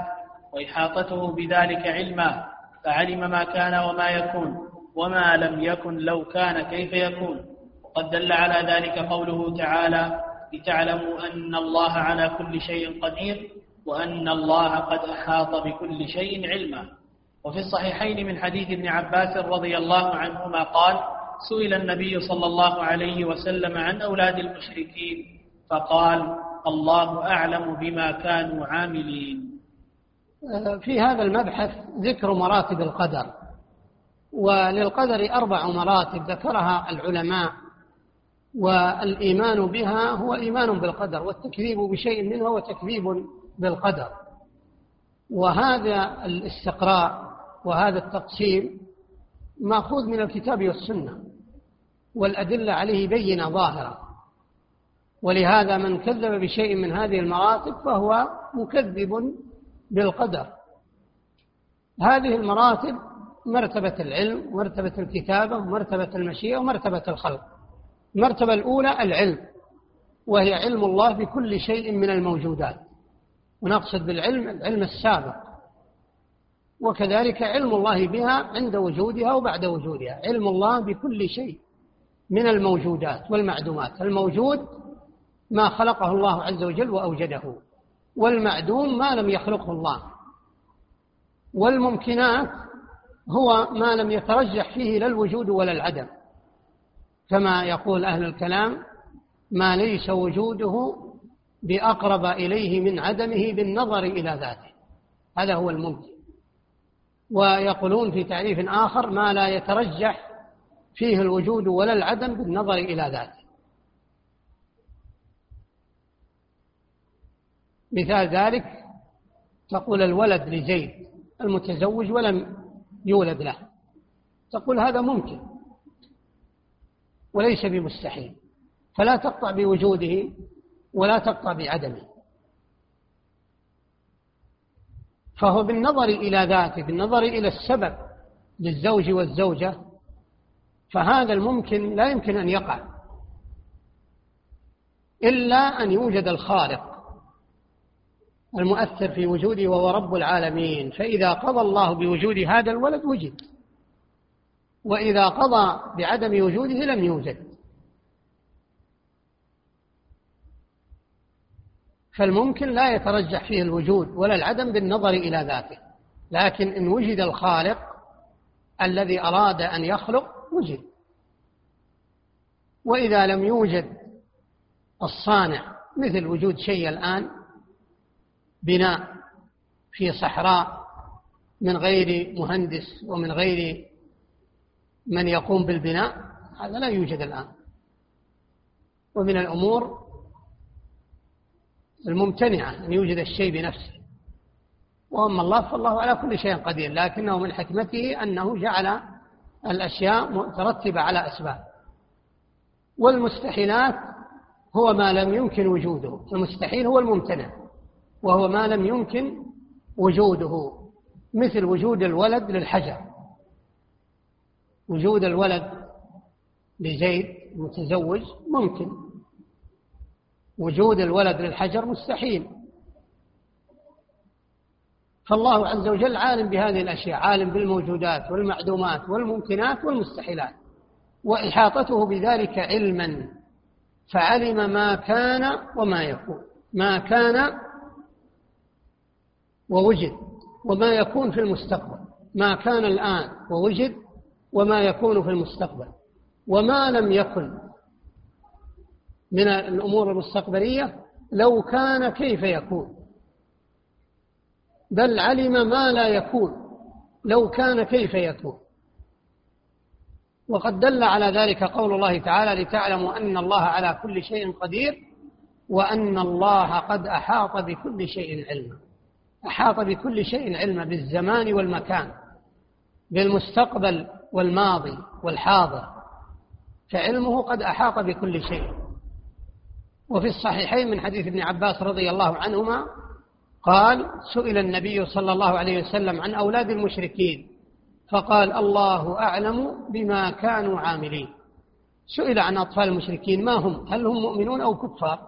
وإحاطته بذلك علما فعلم ما كان وما يكون وما لم يكن لو كان كيف يكون. وقد دل على ذلك قوله تعالى لتعلموا أن الله على كل شيء قدير وأن الله قد أحاط بكل شيء علما. وفي الصحيحين من حديث ابن عباس رضي الله عنهما قال سئل النبي صلى الله عليه وسلم عن أولاد المشركين فقال الله أعلم بما كانوا عاملين. في هذا المبحث ذكر مراتب القدر وللقدر أربع مراتب ذكرها العلماء. والإيمان بها هو إيمان بالقدر والتكذيب بشيء منه هو تكذيب بالقدر. وهذا الاستقراء وهذا التقسيم مأخوذ من الكتاب والسنة والأدلة عليه بينة ظاهرة. ولهذا من كذب بشيء من هذه المراتب فهو مكذب بالقدر. هذه المراتب مرتبة العلم مرتبة الكتابة مرتبة المشيئة ومرتبة الخلق. المرتبة الأولى العلم وهي علم الله بكل شيء من الموجودات. ونقصد بالعلم العلم السابق. وكذلك علم الله بها عند وجودها وبعد وجودها. علم الله بكل شيء من الموجودات والمعدومات. الموجود ما خلقه الله عز وجل وأوجده والمعدوم ما لم يخلقه الله. والممكنات هو ما لم يترجح فيه لا الوجود ولا العدم. كما يقول أهل الكلام ما ليس وجوده بأقرب إليه من عدمه بالنظر إلى ذاته. هذا هو الممكن. ويقولون في تعريف آخر ما لا يترجح فيه الوجود ولا العدم بالنظر إلى ذاته. مثال ذلك تقول الولد لزيد المتزوج ولم يولد له. تقول هذا ممكن. وليس بمستحيل. فلا تقطع بوجوده ولا تقطع بعدمه. فهو بالنظر إلى ذاته بالنظر إلى السبب للزوج والزوجة فهذا الممكن لا يمكن أن يقع. إلا أن يوجد الخالق المؤثر في وجوده وهو رب العالمين. فإذا قضى الله بوجود هذا الولد وجد. وإذا قضى بعدم وجوده لم يوجد. فالممكن لا يترجح فيه الوجود ولا العدم بالنظر إلى ذاته. لكن إن وجد الخالق الذي أراد أن يخلق وجد. وإذا لم يوجد الصانع مثل وجود شيء الآن بناء في صحراء من غير مهندس ومن غير من يقوم بالبناء هذا لا يوجد الآن. ومن الأمور الممتنعة أن يوجد الشيء بنفسه. وأما الله فالله على كل شيء قدير لكنه من حكمته أنه جعل الأشياء مترتبة على أسباب. والمستحيلات هو ما لم يمكن وجوده. المستحيل هو الممتنع وهو ما لم يمكن وجوده مثل وجود الولد للحجر. وجود الولد لزيد متزوج ممكن. وجود الولد للحجر مستحيل. فالله عز وجل عالم بهذه الأشياء عالم بالموجودات والمعدومات والممكنات والمستحيلات. وإحاطته بذلك علما. فعلم ما كان وما يكون. ما كان ووجد وما يكون في المستقبل. ما كان الآن ووجد وما يكون في المستقبل وما لم يكن من الأمور المستقبلية لو كان كيف يكون. بل علم ما لا يكون لو كان كيف يكون. وقد دل على ذلك قول الله تعالى لتعلموا أن الله على كل شيء قدير وأن الله قد أحاط بكل شيء علما. أحاط بكل شيء علما بالزمان والمكان بالمستقبل والماضي والحاضر فعلمه قد أحاط بكل شيء. وفي الصحيحين من حديث ابن عباس رضي الله عنهما قال سئل النبي صلى الله عليه وسلم عن أولاد المشركين فقال الله أعلم بما كانوا عاملين. سئل عن أطفال المشركين ما هم؟ هل هم مؤمنون أو كفار؟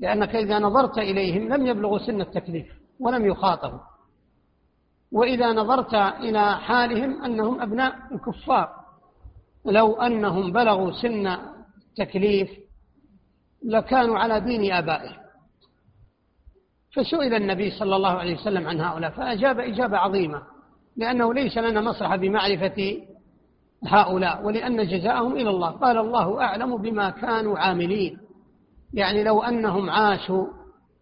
لأنك إذا نظرت إليهم لم يبلغوا سن التكليف ولم يخاطبوا. وإذا نظرت إلى حالهم أنهم أبناء الكفار لو أنهم بلغوا سن تكليف لكانوا على دين آبائهم. فسئل النبي صلى الله عليه وسلم عن هؤلاء فأجاب إجابة عظيمة لأنه ليس لنا مصلحة بمعرفة هؤلاء ولأن جزاءهم إلى الله. قال الله أعلم بما كانوا عاملين. يعني لو أنهم عاشوا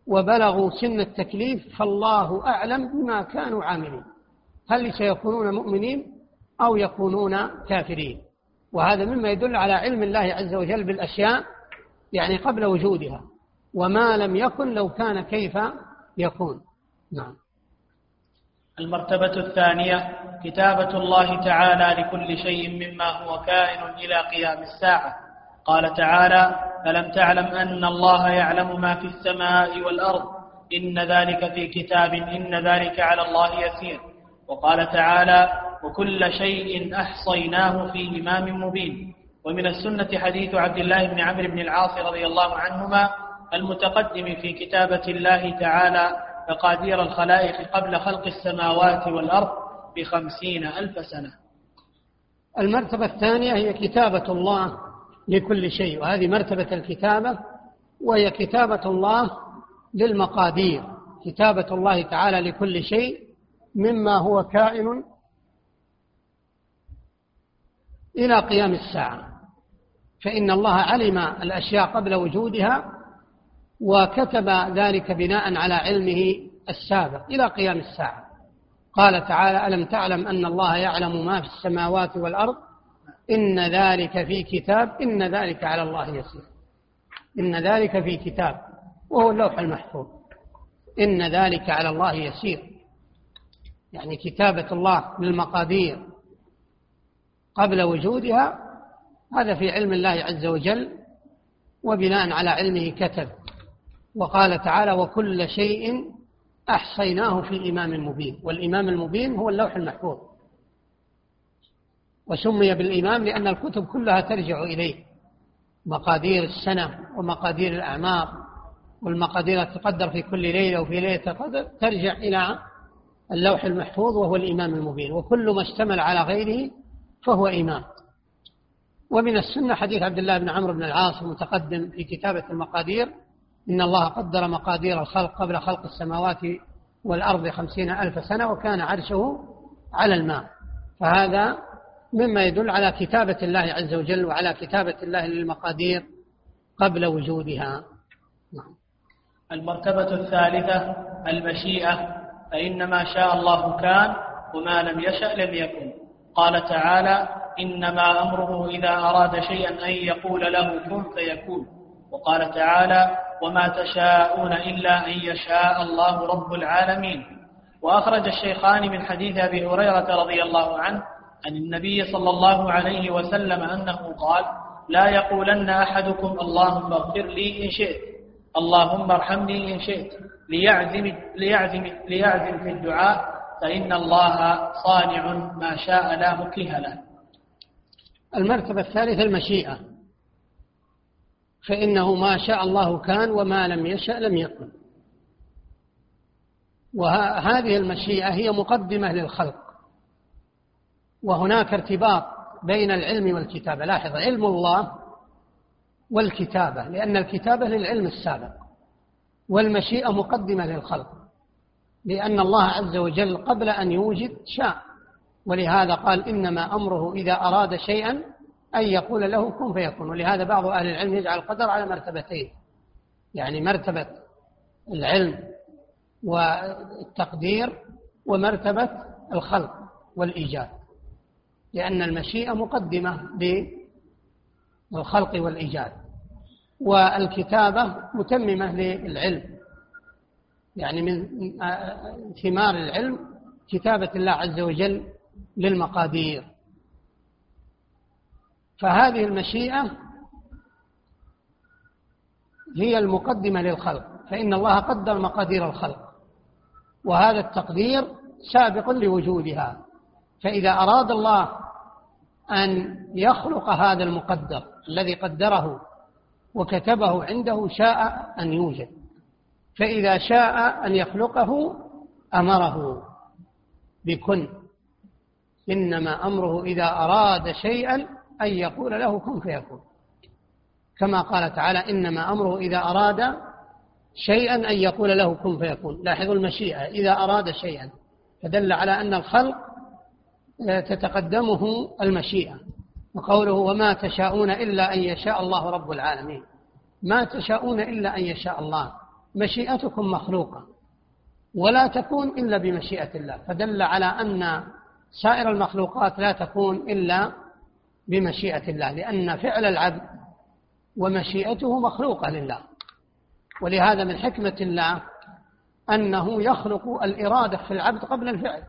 وبلغوا سن التكليف فالله أعلم بما كانوا عاملين. هل سيكونون مؤمنين أو يكونون كافرين؟ وهذا مما يدل على علم الله عز وجل بالأشياء يعني قبل وجودها وما لم يكن لو كان كيف يكون. نعم. المرتبة الثانية كتابة الله تعالى لكل شيء مما هو كائن إلى قيام الساعة. قال تعالى ألم تعلم أن الله يعلم ما في السماء والأرض؟ إن ذلك في كتاب إن ذلك على الله يسير. وقال تعالى وكل شيء أحصيناه في إمام مبين. ومن السنة حديث عبد الله بن عمرو بن العاص رضي الله عنهما المتقدم في كتابة الله تعالى مقادير الخلائق قبل خلق السماوات والأرض بخمسين ألف سنة. المرتبة الثانية هي كتابة الله لكل شيء. وهذه مرتبة الكتابة وهي كتابة الله للمقادير. كتابة الله تعالى لكل شيء مما هو كائن إلى قيام الساعة. فإن الله علم الأشياء قبل وجودها وكتب ذلك بناء على علمه السابق إلى قيام الساعة. قال تعالى ألم تعلم أن الله يعلم ما في السماوات والأرض إن ذلك في كتاب إن ذلك على الله يسير. إن ذلك في كتاب وهو اللوح المحفوظ. إن ذلك على الله يسير. يعني كتابة الله للمقادير قبل وجودها هذا في علم الله عز وجل وبناء على علمه كتب. وقال تعالى وكل شيء أحصيناه في إمام مبين والإمام المبين هو اللوح المحفوظ. وسمي بالإمام لأن الكتب كلها ترجع إليه. مقادير السنة ومقادير الأعمار والمقادير تقدر في كل ليلة وفي ليلة القدر ترجع إلى اللوح المحفوظ وهو الإمام المبين. وكل ما اشتمل على غيره فهو إمام. ومن السنة حديث عبد الله بن عمرو بن العاص المتقدم في كتابة المقادير إن الله قدر مقادير الخلق قبل خلق السماوات والأرض خمسين ألف سنة وكان عرشه على الماء. فهذا مما يدل على كتابة الله عز وجل وعلى كتابة الله للمقادير قبل وجودها. نعم. المرتبة الثالثة المشيئة فإن ما شاء الله كان وما لم يشأ لم يكن. قال تعالى إنما أمره إذا أراد شيئا أن يقول له كن فيكون. وقال تعالى وما تشاءون إلا أن يشاء الله رب العالمين. وأخرج الشيخان من حديث أبي هريرة رضي الله عنه عن النبي صلى الله عليه وسلم أنه قال لا يقولن أحدكم اللهم اغفر لي إن شئت اللهم ارحمني إن شئت ليعزم, ليعزم, ليعزم في الدعاء فإن الله صانع ما شاء لا مكره له. المرتبة الثالثة المشيئة. فإنه ما شاء الله كان وما لم يشأ لم يكن. وهذه المشيئة هي مقدمة للخلق. وهناك ارتباط بين العلم والكتابة. لاحظ علم الله والكتابة لأن الكتابة للعلم السابق والمشيئة مقدمة للخلق لأن الله عز وجل قبل أن يوجد شاء. ولهذا قال إنما أمره إذا أراد شيئا أن يقول له كن فيكون. ولهذا بعض أهل العلم يجعل القدر على مرتبتين يعني مرتبة العلم والتقدير ومرتبة الخلق والإيجاد. لأن المشيئة مقدمة للخلق والإيجاد والكتابة متممة للعلم. يعني من ثمار العلم كتابة الله عز وجل للمقادير. فهذه المشيئة هي المقدمة للخلق فإن الله قدر مقادير الخلق وهذا التقدير سابق لوجودها. فإذا أراد الله أن يخلق هذا المقدر الذي قدره وكتبه عنده شاء أن يوجد فإذا شاء أن يخلقه أمره بكن. إنما أمره إذا أراد شيئا أن يقول له كن فيكون. كما قال تعالى إنما أمره إذا أراد شيئا أن يقول له كن فيكون. لاحظوا المشيئة إذا أراد شيئا فدل على أن الخلق تتقدمه المشيئة. وقوله وما تشاءون إلا أن يشاء الله رب العالمين. ما تشاءون إلا أن يشاء الله. مشيئتكم مخلوقة. ولا تكون إلا بمشيئة الله. فدل على أن سائر المخلوقات لا تكون إلا بمشيئة الله. لأن فعل العبد ومشيئته مخلوقة لله. ولهذا من حكمة الله أنه يخلق الإرادة في العبد قبل الفعل.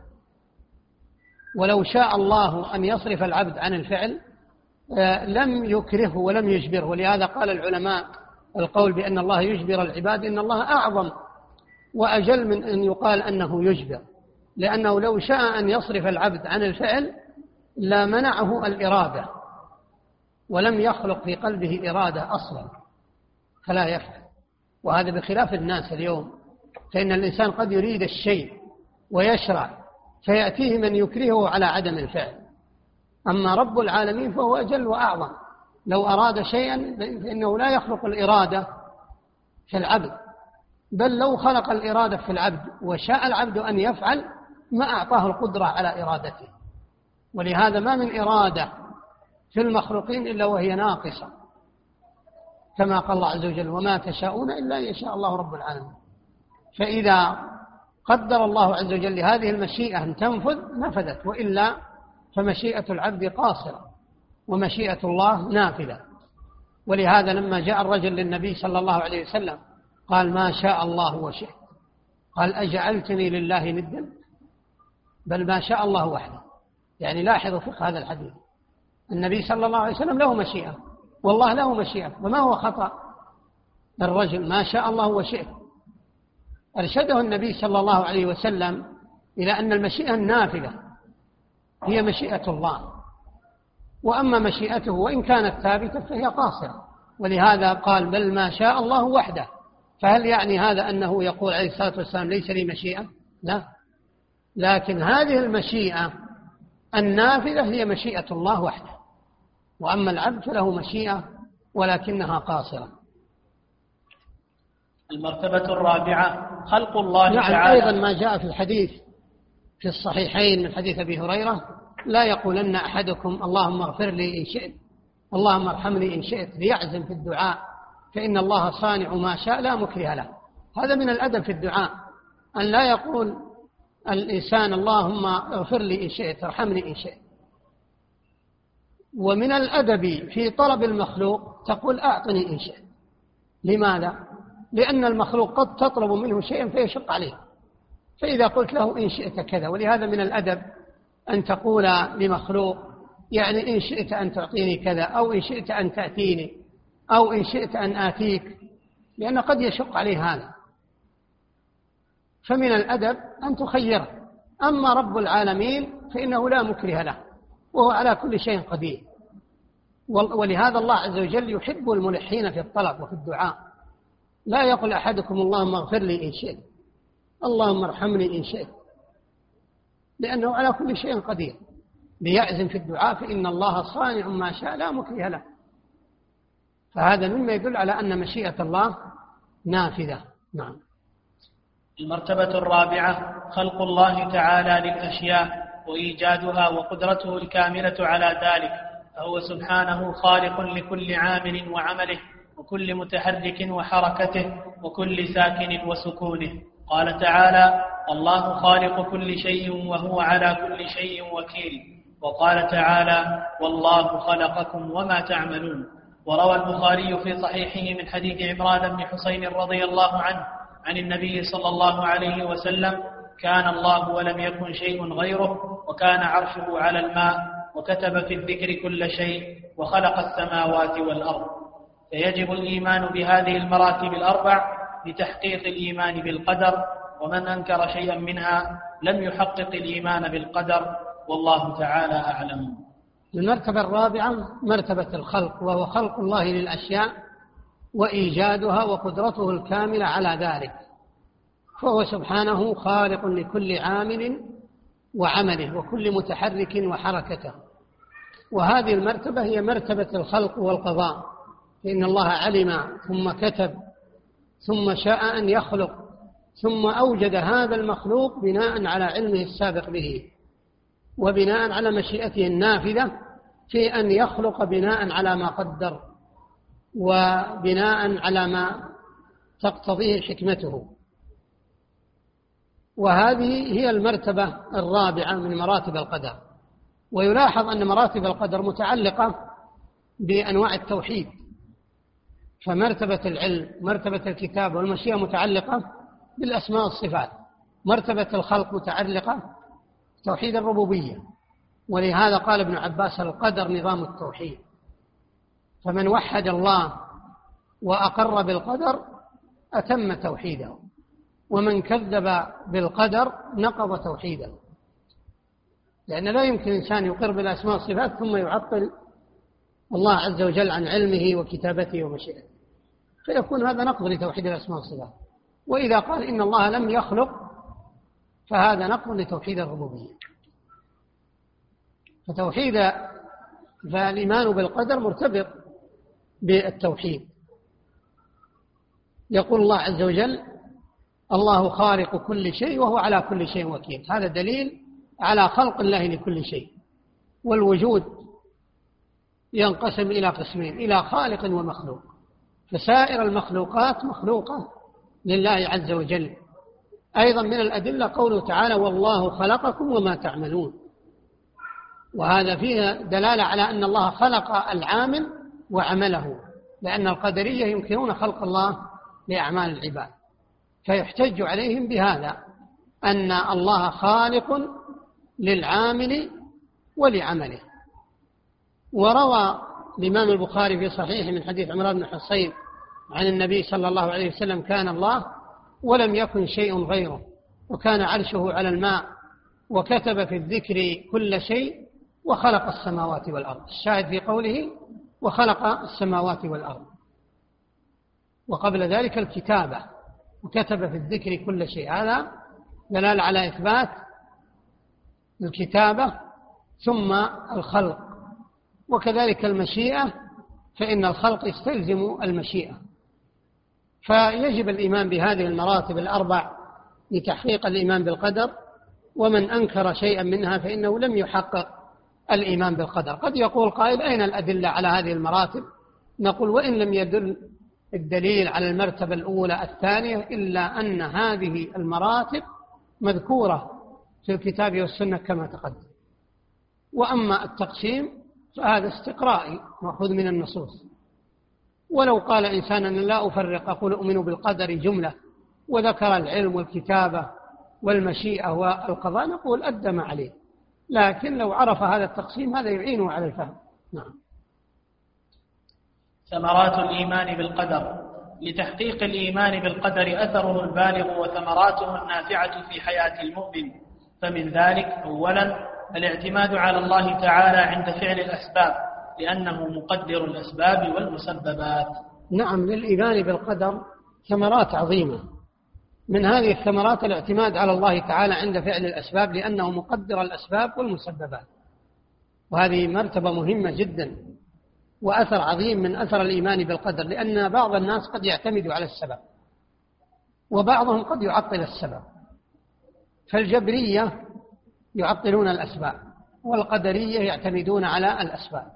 ولو شاء الله أن يصرف العبد عن الفعل آه، لم يكرهه ولم يجبره. ولهذا قال العلماء القول بأن الله يجبر العباد إن الله أعظم وأجل من أن يقال أنه يجبر. لأنه لو شاء أن يصرف العبد عن الفعل لمنعه الإرادة ولم يخلق في قلبه إرادة أصلا فلا يفعل. وهذا بخلاف الناس اليوم فإن الإنسان قد يريد الشيء ويشرع فيأتيه من يكرهه على عدم الفعل. أما رب العالمين فهو أجل وأعظم. لو أراد شيئا فإنه لا يخلق الإرادة في العبد بل لو خلق الإرادة في العبد وشاء العبد أن يفعل ما أعطاه القدرة على إرادته. ولهذا ما من إرادة في المخلوقين إلا وهي ناقصة كما قال الله عز وجل وما تشاءون إلا أن يشاء الله رب العالمين فإذا قدر الله عز وجل هذه المشيئة أن تنفذ نفذت. وإلا فمشيئة العبد قاصرة ومشيئة الله نافذة. ولهذا لما جاء الرجل للنبي صلى الله عليه وسلم قال ما شاء الله وشئت. قال أجعلتني لله ندا. بل ما شاء الله وحده. يعني لاحظوا فقه هذا الحديث. النبي صلى الله عليه وسلم له مشيئة. والله له مشيئة. وما هو خطأ؟ الرجل ما شاء الله وشئت. أرشده النبي صلى الله عليه وسلم إلى أن المشيئة النافذة هي مشيئة الله. وأما مشيئته وإن كانت ثابتة فهي قاصرة. ولهذا قال بل ما شاء الله وحده. فهل يعني هذا أنه يقول عليه الصلاة والسلام ليس لي مشيئة؟ لا. لكن هذه المشيئة النافذة هي مشيئة الله وحده. وأما العبد فله مشيئة ولكنها قاصرة. المرتبة الرابعة خلق الله نعم تعالى. أيضا ما جاء في الحديث في الصحيحين من حديث أبي هريرة لا يقولن أحدكم اللهم اغفر لي إن شئت اللهم ارحمني إن شئت ليعزم في الدعاء فإن الله صانع ما شاء لا مكره له. هذا من الأدب في الدعاء أن لا يقول الإنسان اللهم اغفر لي إن شئت ارحمني إن شئت ومن الأدب في طلب المخلوق تقول أعطني إن شئت لماذا؟ لأن المخلوق قد تطلب منه شيئا فيشق عليه. فإذا قلت له إن شئت كذا ولهذا من الأدب أن تقول لمخلوق يعني إن شئت أن تعطيني كذا أو إن شئت أن تأتيني أو إن شئت أن آتيك لأن قد يشق عليه هذا. فمن الأدب أن تخيره أما رب العالمين فإنه لا مكره له وهو على كل شيء قدير. ولهذا الله عز وجل يحب الملحين في الطلب وفي الدعاء. لا يقول أحدكم اللهم اغفر لي إن شئت. اللهم ارحمني إن شئت. لأنه على كل شيء قدير. ليعزم في الدعاء فإن الله صانع ما شاء لا مكره له. فهذا مما يدل على أن مشيئة الله نافذة. نعم. المرتبة الرابعة خلق الله تعالى للأشياء وإيجادها وقدرته الكاملة على ذلك. فهو سبحانه خالق لكل عامل وعمله. وكل متحرك وحركته وكل ساكن وسكونه. قال تعالى الله خالق كل شيء وهو على كل شيء وكيل وقال تعالى والله خلقكم وما تعملون وروى البخاري في صحيحه من حديث عمران بن حسين رضي الله عنه عن النبي صلى الله عليه وسلم كان الله ولم يكن شيء غيره وكان عرشه على الماء وكتب في الذكر كل شيء وخلق السماوات والأرض فيجب الإيمان بهذه المراتب الأربع لتحقيق الإيمان بالقدر ومن أنكر شيئا منها لم يحقق الإيمان بالقدر والله تعالى أعلم. المرتبة الرابعة مرتبة الخلق وهو خلق الله للأشياء وإيجادها وقدرته الكاملة على ذلك. فهو سبحانه خالق لكل عامل وعمله وكل متحرك وحركته. وهذه المرتبة هي مرتبة الخلق والقضاء. فإن الله علم ثم كتب ثم شاء أن يخلق ثم أوجد هذا المخلوق بناء على علمه السابق به وبناء على مشيئته النافذة في أن يخلق بناء على ما قدر وبناء على ما تقتضيه حكمته. وهذه هي المرتبة الرابعة من مراتب القدر. ويلاحظ أن مراتب القدر متعلقة بأنواع التوحيد. فمرتبة العلم مرتبة الكتاب والمشيئة متعلقة بالأسماء والصفات. مرتبة الخلق متعلقة توحيد الربوبية. ولهذا قال ابن عباس القدر نظام التوحيد. فمن وحد الله وأقر بالقدر أتم توحيده ومن كذب بالقدر نقض توحيده. لأن لا يمكن إنسان يقر بالأسماء والصفات ثم يعطل الله عز وجل عن علمه وكتابته ومشيئته. فيكون هذا نقض لتوحيد الأسماء والصفات. وإذا قال إن الله لم يخلق فهذا نقض لتوحيد الربوبية. فتوحيد فالإيمان بالقدر مرتبط بالتوحيد. يقول الله عز وجل الله خالق كل شيء وهو على كل شيء وكيل. هذا دليل على خلق الله لكل شيء. والوجود ينقسم إلى قسمين إلى خالق ومخلوق. فسائر المخلوقات مخلوقة لله عز وجل. أيضا من الأدلة قوله تعالى والله خلقكم وما تعملون. وهذا فيه دلالة على أن الله خلق العامل وعمله لأن القدرية ينكرون خلق الله لأعمال العباد. فيحتج عليهم بهذا أن الله خالق للعامل ولعمله. وروى الإمام البخاري في صحيحه من حديث عمران بن حصين عن النبي صلى الله عليه وسلم كان الله ولم يكن شيء غيره وكان عرشه على الماء وكتب في الذكر كل شيء وخلق السماوات والأرض. الشاهد في قوله وخلق السماوات والأرض. وقبل ذلك الكتابة وكتب في الذكر كل شيء. هذا دلال على إثبات الكتابة ثم الخلق. وكذلك المشيئة فإن الخلق يستلزم المشيئة. فيجب الإيمان بهذه المراتب الأربع لتحقيق الإيمان بالقدر ومن أنكر شيئا منها فإنه لم يحقق الإيمان بالقدر. قد يقول قائل أين الأدلة على هذه المراتب؟ نقول وإن لم يدل الدليل على المرتبة الأولى الثانية إلا أن هذه المراتب مذكورة في الكتاب والسنة كما تقدم. وأما التقسيم فهذا استقرائي مأخوذ من النصوص. ولو قال إنسان أن لا أفرق أقول أؤمن بالقدر جملة وذكر العلم والكتابة والمشيئة والقضاء نقول أدى ما عليه. لكن لو عرف هذا التقسيم هذا يعينه على الفهم. نعم. ثمرات الإيمان بالقدر. لتحقيق الإيمان بالقدر أثره البالغ وثمراته النافعة في حياة المؤمن. فمن ذلك أولا الاعتماد على الله تعالى عند فعل الأسباب. لأنه مقدر الأسباب والمسببات. نعم للإيمان بالقدر ثمرات عظيمة. من هذه الثمرات الاعتماد على الله تعالى عند فعل الأسباب لأنه مقدر الأسباب والمسببات. وهذه مرتبة مهمة جدا وأثر عظيم من أثر الإيمان بالقدر لأن بعض الناس قد يعتمد على السبب وبعضهم قد يعطل السبب. فالجبرية يعطلون الأسباب والقدرية يعتمدون على الأسباب.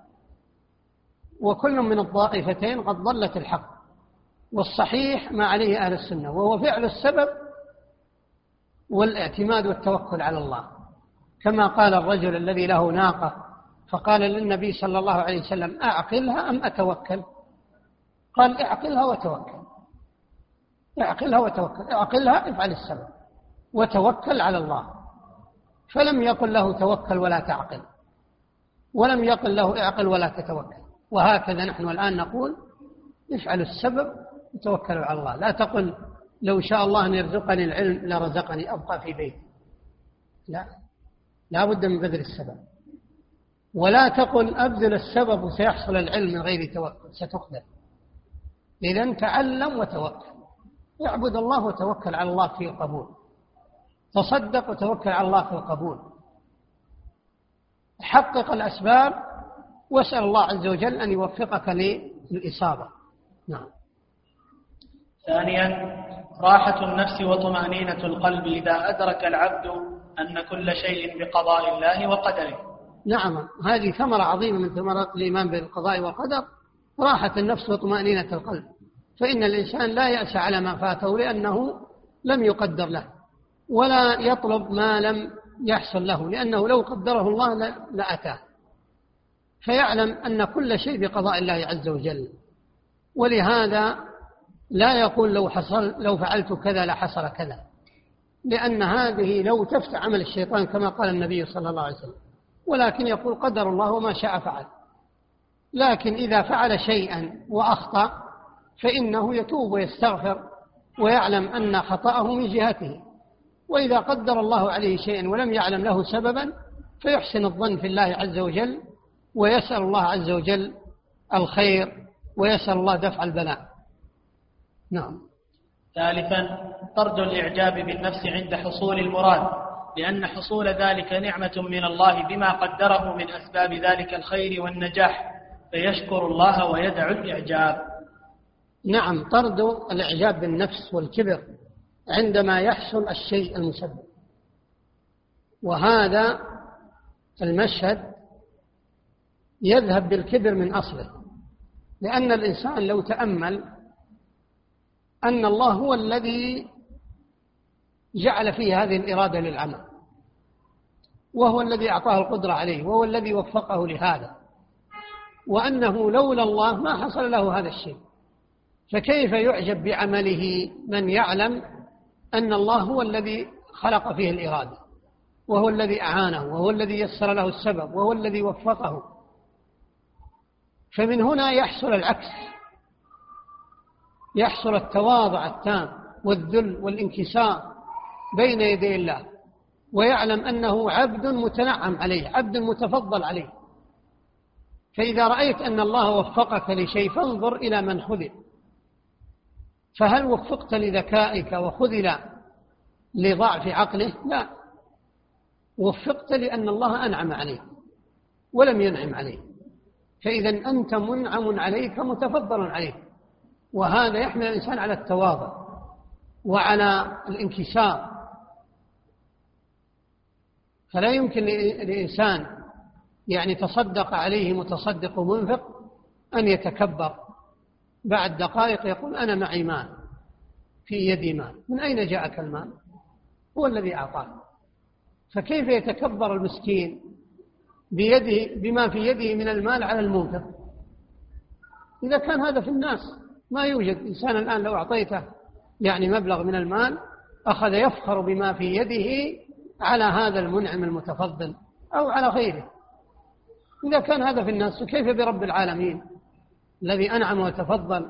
وكل من الطائفتين قد ضلت الحق. والصحيح ما عليه أهل السنة وهو فعل السبب والاعتماد والتوكل على الله. كما قال الرجل الذي له ناقة فقال للنبي صلى الله عليه وسلم أعقلها أم أتوكل؟ قال اعقلها وتوكل. اعقلها وتوكل. اعقلها افعل السبب. وتوكل على الله. فلم يقل له توكل ولا تعقل. ولم يقل له اعقل ولا تتوكل. وهكذا نحن الآن نقول افعلوا السبب وتوكلوا على الله. لا تقل لو شاء الله أن يرزقني العلم لرزقني أبقى في بيتي لا. لا بد من بذل السبب. ولا تقل أبذل السبب وسيحصل العلم من غير توكل ستخذل إذا تعلم وتوكل. اعبد الله وتوكل على الله في القبول. تصدق وتوكل على الله في القبول. حقق الأسباب واسأل الله عز وجل أن يوفقك للإصابة. نعم. ثانيا راحة النفس وطمأنينة القلب إذا أدرك العبد أن كل شيء بقضاء الله وقدره. نعم. هذه ثمرة عظيمة من ثمرات الإيمان بالقضاء والقدر راحة النفس وطمأنينة القلب. فإن الإنسان لا يأس على ما فاته لأنه لم يقدر له ولا يطلب ما لم يحصل له لأنه لو قدره الله لأتاه. فيعلم أن كل شيء بقضاء الله عز وجل. ولهذا لا يقول لو حصل لو فعلت كذا لحصل كذا. لأن هذه لو تفتح عمل الشيطان كما قال النبي صلى الله عليه وسلم. ولكن يقول قدر الله وما شاء فعل. لكن إذا فعل شيئا وأخطأ فإنه يتوب ويستغفر ويعلم أن خطأه من جهته. وإذا قدر الله عليه شيئا ولم يعلم له سببا فيحسن الظن في الله عز وجل ويسأل الله عز وجل الخير ويسأل الله دفع البلاء. نعم. ثالثا طرد الإعجاب بالنفس عند حصول المراد لأن حصول ذلك نعمة من الله بما قدره من أسباب ذلك الخير والنجاح فيشكر الله ويدعو الإعجاب. نعم طرد الإعجاب بالنفس والكبر عندما يحصل الشيء المسبب. وهذا المشهد يذهب بالكبر من أصله. لأن الإنسان لو تأمل أن الله هو الذي جعل فيه هذه الإرادة للعمل وهو الذي أعطاه القدرة عليه وهو الذي وفقه لهذا وأنه لولا الله ما حصل له هذا الشيء. فكيف يعجب بعمله من يعلم أن الله هو الذي خلق فيه الإرادة وهو الذي أعانه وهو الذي يسر له السبب وهو الذي وفقه؟ فمن هنا يحصل العكس. يحصل التواضع التام والذل والانكسار بين يدي الله ويعلم أنه عبد متنعم عليه عبد متفضل عليه. فإذا رأيت أن الله وفقك لشيء فانظر إلى من خذل. فهل وفقت لذكائك وخذل لضعف عقله؟ لا. وفقت لأن الله أنعم عليك ولم ينعم عليك فإذا أنت منعم عليك متفضل عليك. وهذا يحمل الإنسان على التواضع وعلى الانكسار. فلا يمكن لإنسان يعني تصدق عليه متصدق منفق أن يتكبر. بعد دقائق يقول أنا معي مال في يدي مال. من أين جاءك المال؟ هو الذي أعطاك. فكيف يتكبر المسكين؟ بيده بما في يده من المال على المنفق إذا كان هذا في الناس ما يوجد إنسان الآن لو أعطيته يعني مبلغ من المال أخذ يفخر بما في يده على هذا المنعم المتفضل أو على غيره. إذا كان هذا في الناس فكيف برب العالمين الذي أنعم وتفضل؟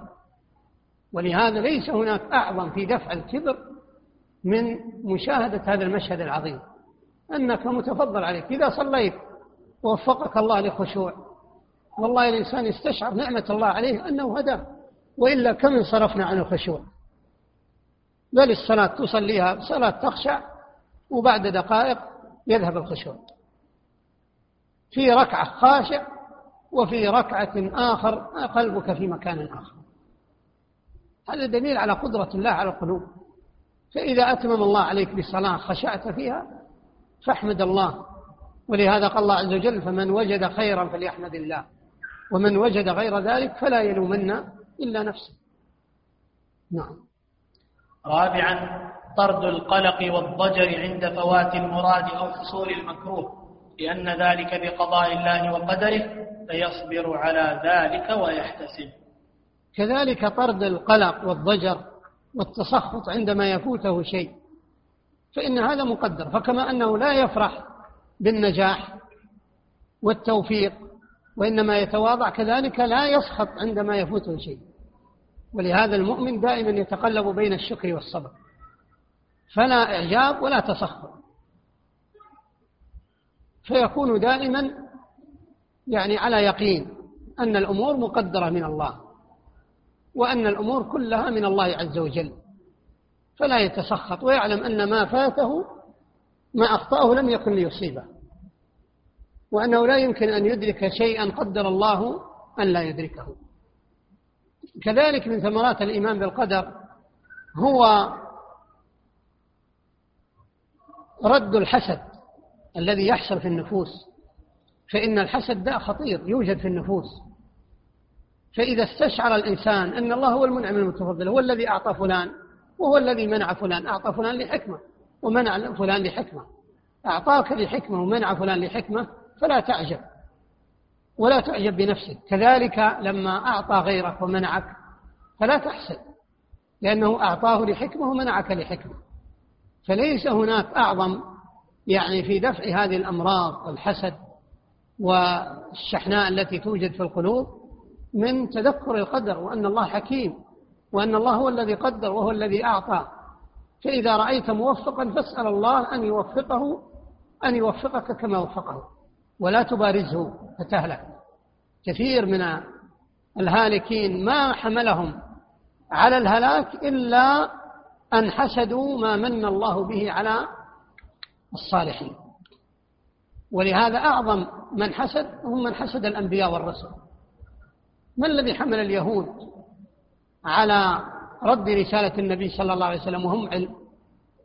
ولهذا ليس هناك أعظم في دفع الكبر من مشاهدة هذا المشهد العظيم. أنك متفضل عليك. إذا صليت ووفقك الله لخشوع والله الإنسان يستشعر نعمة الله عليه أنه هداه وإلا كم انصرفنا عن الخشوع؟ بل الصلاة تصليها صلاة تخشع وبعد دقائق يذهب الخشوع. في ركعة خاشع وفي ركعة آخر قلبك في مكان آخر. هذا دليل على قدرة الله على القلوب. فإذا أتمم الله عليك بصلاة خشعت فيها فاحمد الله ولهذا قال الله عز وجل فمن وجد خيرا فليحمد الله. ومن وجد غير ذلك فلا يلومن إلا نفسه. نعم. رابعا طرد القلق والضجر عند فوات المراد أو حصول المكروه لأن ذلك بقضاء الله وقدره فيصبر على ذلك ويحتسب. كذلك طرد القلق والضجر والتسخط عندما يفوته شيء فإن هذا مقدر فكما أنه لا يفرح بالنجاح والتوفيق وإنما يتواضع كذلك لا يسخط عندما يفوته شيء. ولهذا المؤمن دائما يتقلب بين الشكر والصبر. فلا إعجاب ولا تسخط. فيكون دائما يعني على يقين أن الأمور مقدرة من الله وأن الأمور كلها من الله عز وجل. فلا يتسخط ويعلم أن ما فاته ما أخطأه لم يكن ليصيبه. وأنه لا يمكن أن يدرك شيئا قدر الله أن لا يدركه. كذلك من ثمرات الإيمان بالقدر هو رد الحسد الذي يحصل في النفوس. فإن الحسد داء خطير يوجد في النفوس. فإذا استشعر الإنسان أن الله هو المنعم المتفضل هو الذي أعطى فلان وهو الذي منع فلان أعطى فلان لحكمة. ومنع فلان لحكمة. أعطاك لحكمة ومنع فلان لحكمة فلا تعجب. ولا تعجب بنفسك. كذلك لما أعطى غيرك ومنعك فلا تحسد. لأنه أعطاه لحكمة ومنعك لحكمة. فليس هناك أعظم يعني في دفع هذه الأمراض الحسد والشحناء التي توجد في القلوب من تذكر القدر وأن الله حكيم وأن الله هو الذي قدر وهو الذي أعطى. فإذا رأيت موفقا فاسأل الله أن يوفقه أن يوفقك كما وفقه ولا تبارزه فتهلك. كثير من الهالكين ما حملهم على الهلاك إلا أن حسدوا ما من الله به على الصالحين. ولهذا أعظم من حسد هم من حسد الأنبياء والرسل. ما الذي حمل اليهود على رد رسالة النبي صلى الله عليه وسلم وهم علم.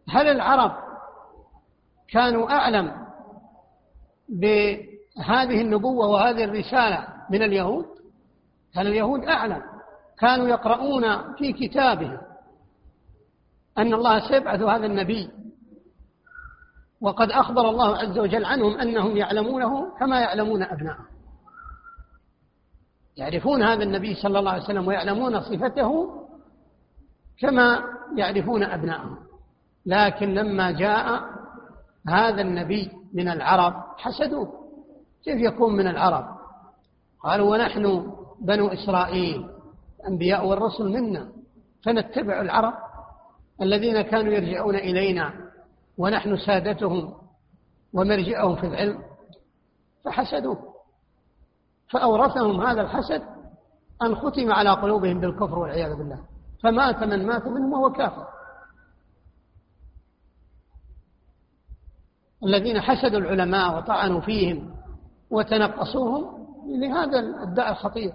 هل العرب كانوا أعلم بهذه النبوة وهذه الرسالة من اليهود؟ كان اليهود أعلم؟ كانوا يقرؤون في كتابهم أن الله سيبعث هذا النبي وقد أخبر الله عز وجل عنهم أنهم يعلمونه كما يعلمون أبناءهم. يعرفون هذا النبي صلى الله عليه وسلم ويعلمون صفته كما يعرفون أبناءهم. لكن لما جاء هذا النبي من العرب حسدوه. كيف يكون من العرب؟ قالوا ونحن بنو إسرائيل الأنبياء والرسل منا فنتبع العرب الذين كانوا يرجعون إلينا ونحن سادتهم ومرجعهم في العلم فحسدوه. فأورثهم هذا الحسد أن ختم على قلوبهم بالكفر والعياذ بالله. فمات من مات منهم وهو كافر. الذين حسدوا العلماء وطعنوا فيهم وتنقصوهم لهذا الداء الخطير.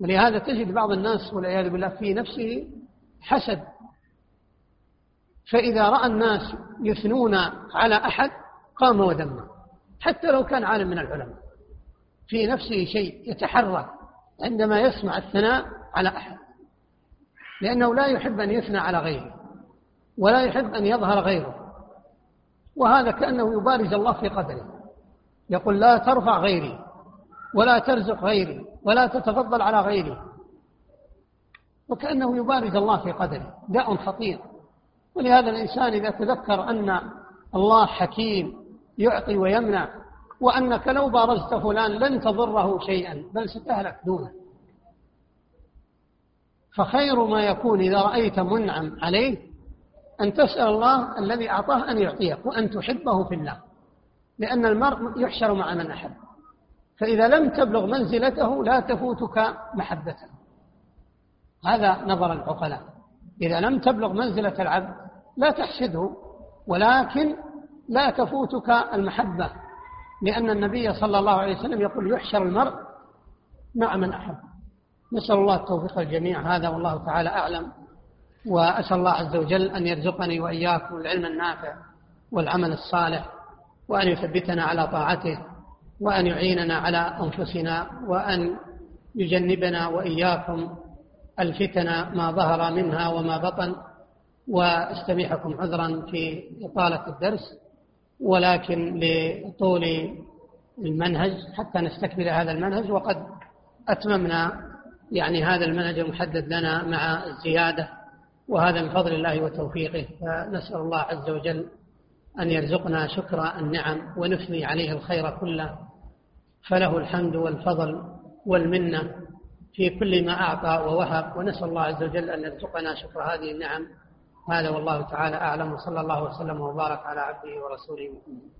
ولهذا تجد بعض الناس والعياذ بالله في نفسه حسد. فإذا رأى الناس يثنون على أحد قام ودمه حتى لو كان عالم من العلماء. في نفسه شيء يتحرك عندما يسمع الثناء على أحد. لأنه لا يحب أن يثنى على غيره ولا يحب أن يظهر غيره وهذا كأنه يبارز الله في قدره. يقول لا ترفع غيري ولا ترزق غيري ولا تتفضل على غيري. وكأنه يبارز الله في قدره داء خطير. ولهذا الإنسان إذا تذكر أن الله حكيم يعطي ويمنع وأنك لو بارزت فلان لن تضره شيئا بل ستهلك دونه. فخير ما يكون إذا رأيت منعم عليه أن تسأل الله الذي أعطاه أن يعطيك وأن تحبه في الله لأن المرء يحشر مع من أحب. فإذا لم تبلغ منزلته لا تفوتك محبته هذا نظر العقلاء. إذا لم تبلغ منزلة العبد لا تحسده ولكن لا تفوتك المحبة لأن النبي صلى الله عليه وسلم يقول يحشر المرء مع من أحب نسأل الله التوفيق الجميع هذا والله تعالى أعلم. وأسأل الله عز وجل أن يرزقني وإياكم العلم النافع والعمل الصالح وأن يثبتنا على طاعته وأن يعيننا على أنفسنا وأن يجنبنا وإياكم الفتن ما ظهر منها وما بطن. واستبيحكم عذرا في إطالة الدرس. ولكن لطول المنهج حتى نستكمل هذا المنهج وقد أتممنا يعني هذا المنهج المحدد لنا مع الزيادة وهذا من فضل الله وتوفيقه. فنسأل الله عز وجل أن يرزقنا شكر النعم ونثني عليه الخير كله. فله الحمد والفضل والمنة في كل ما أعطى ووهب. ونسأل الله عز وجل أن يرزقنا شكر هذه النعم. هذا والله تعالى أعلم. وصلى الله وسلم وبارك على عبده ورسوله محمد.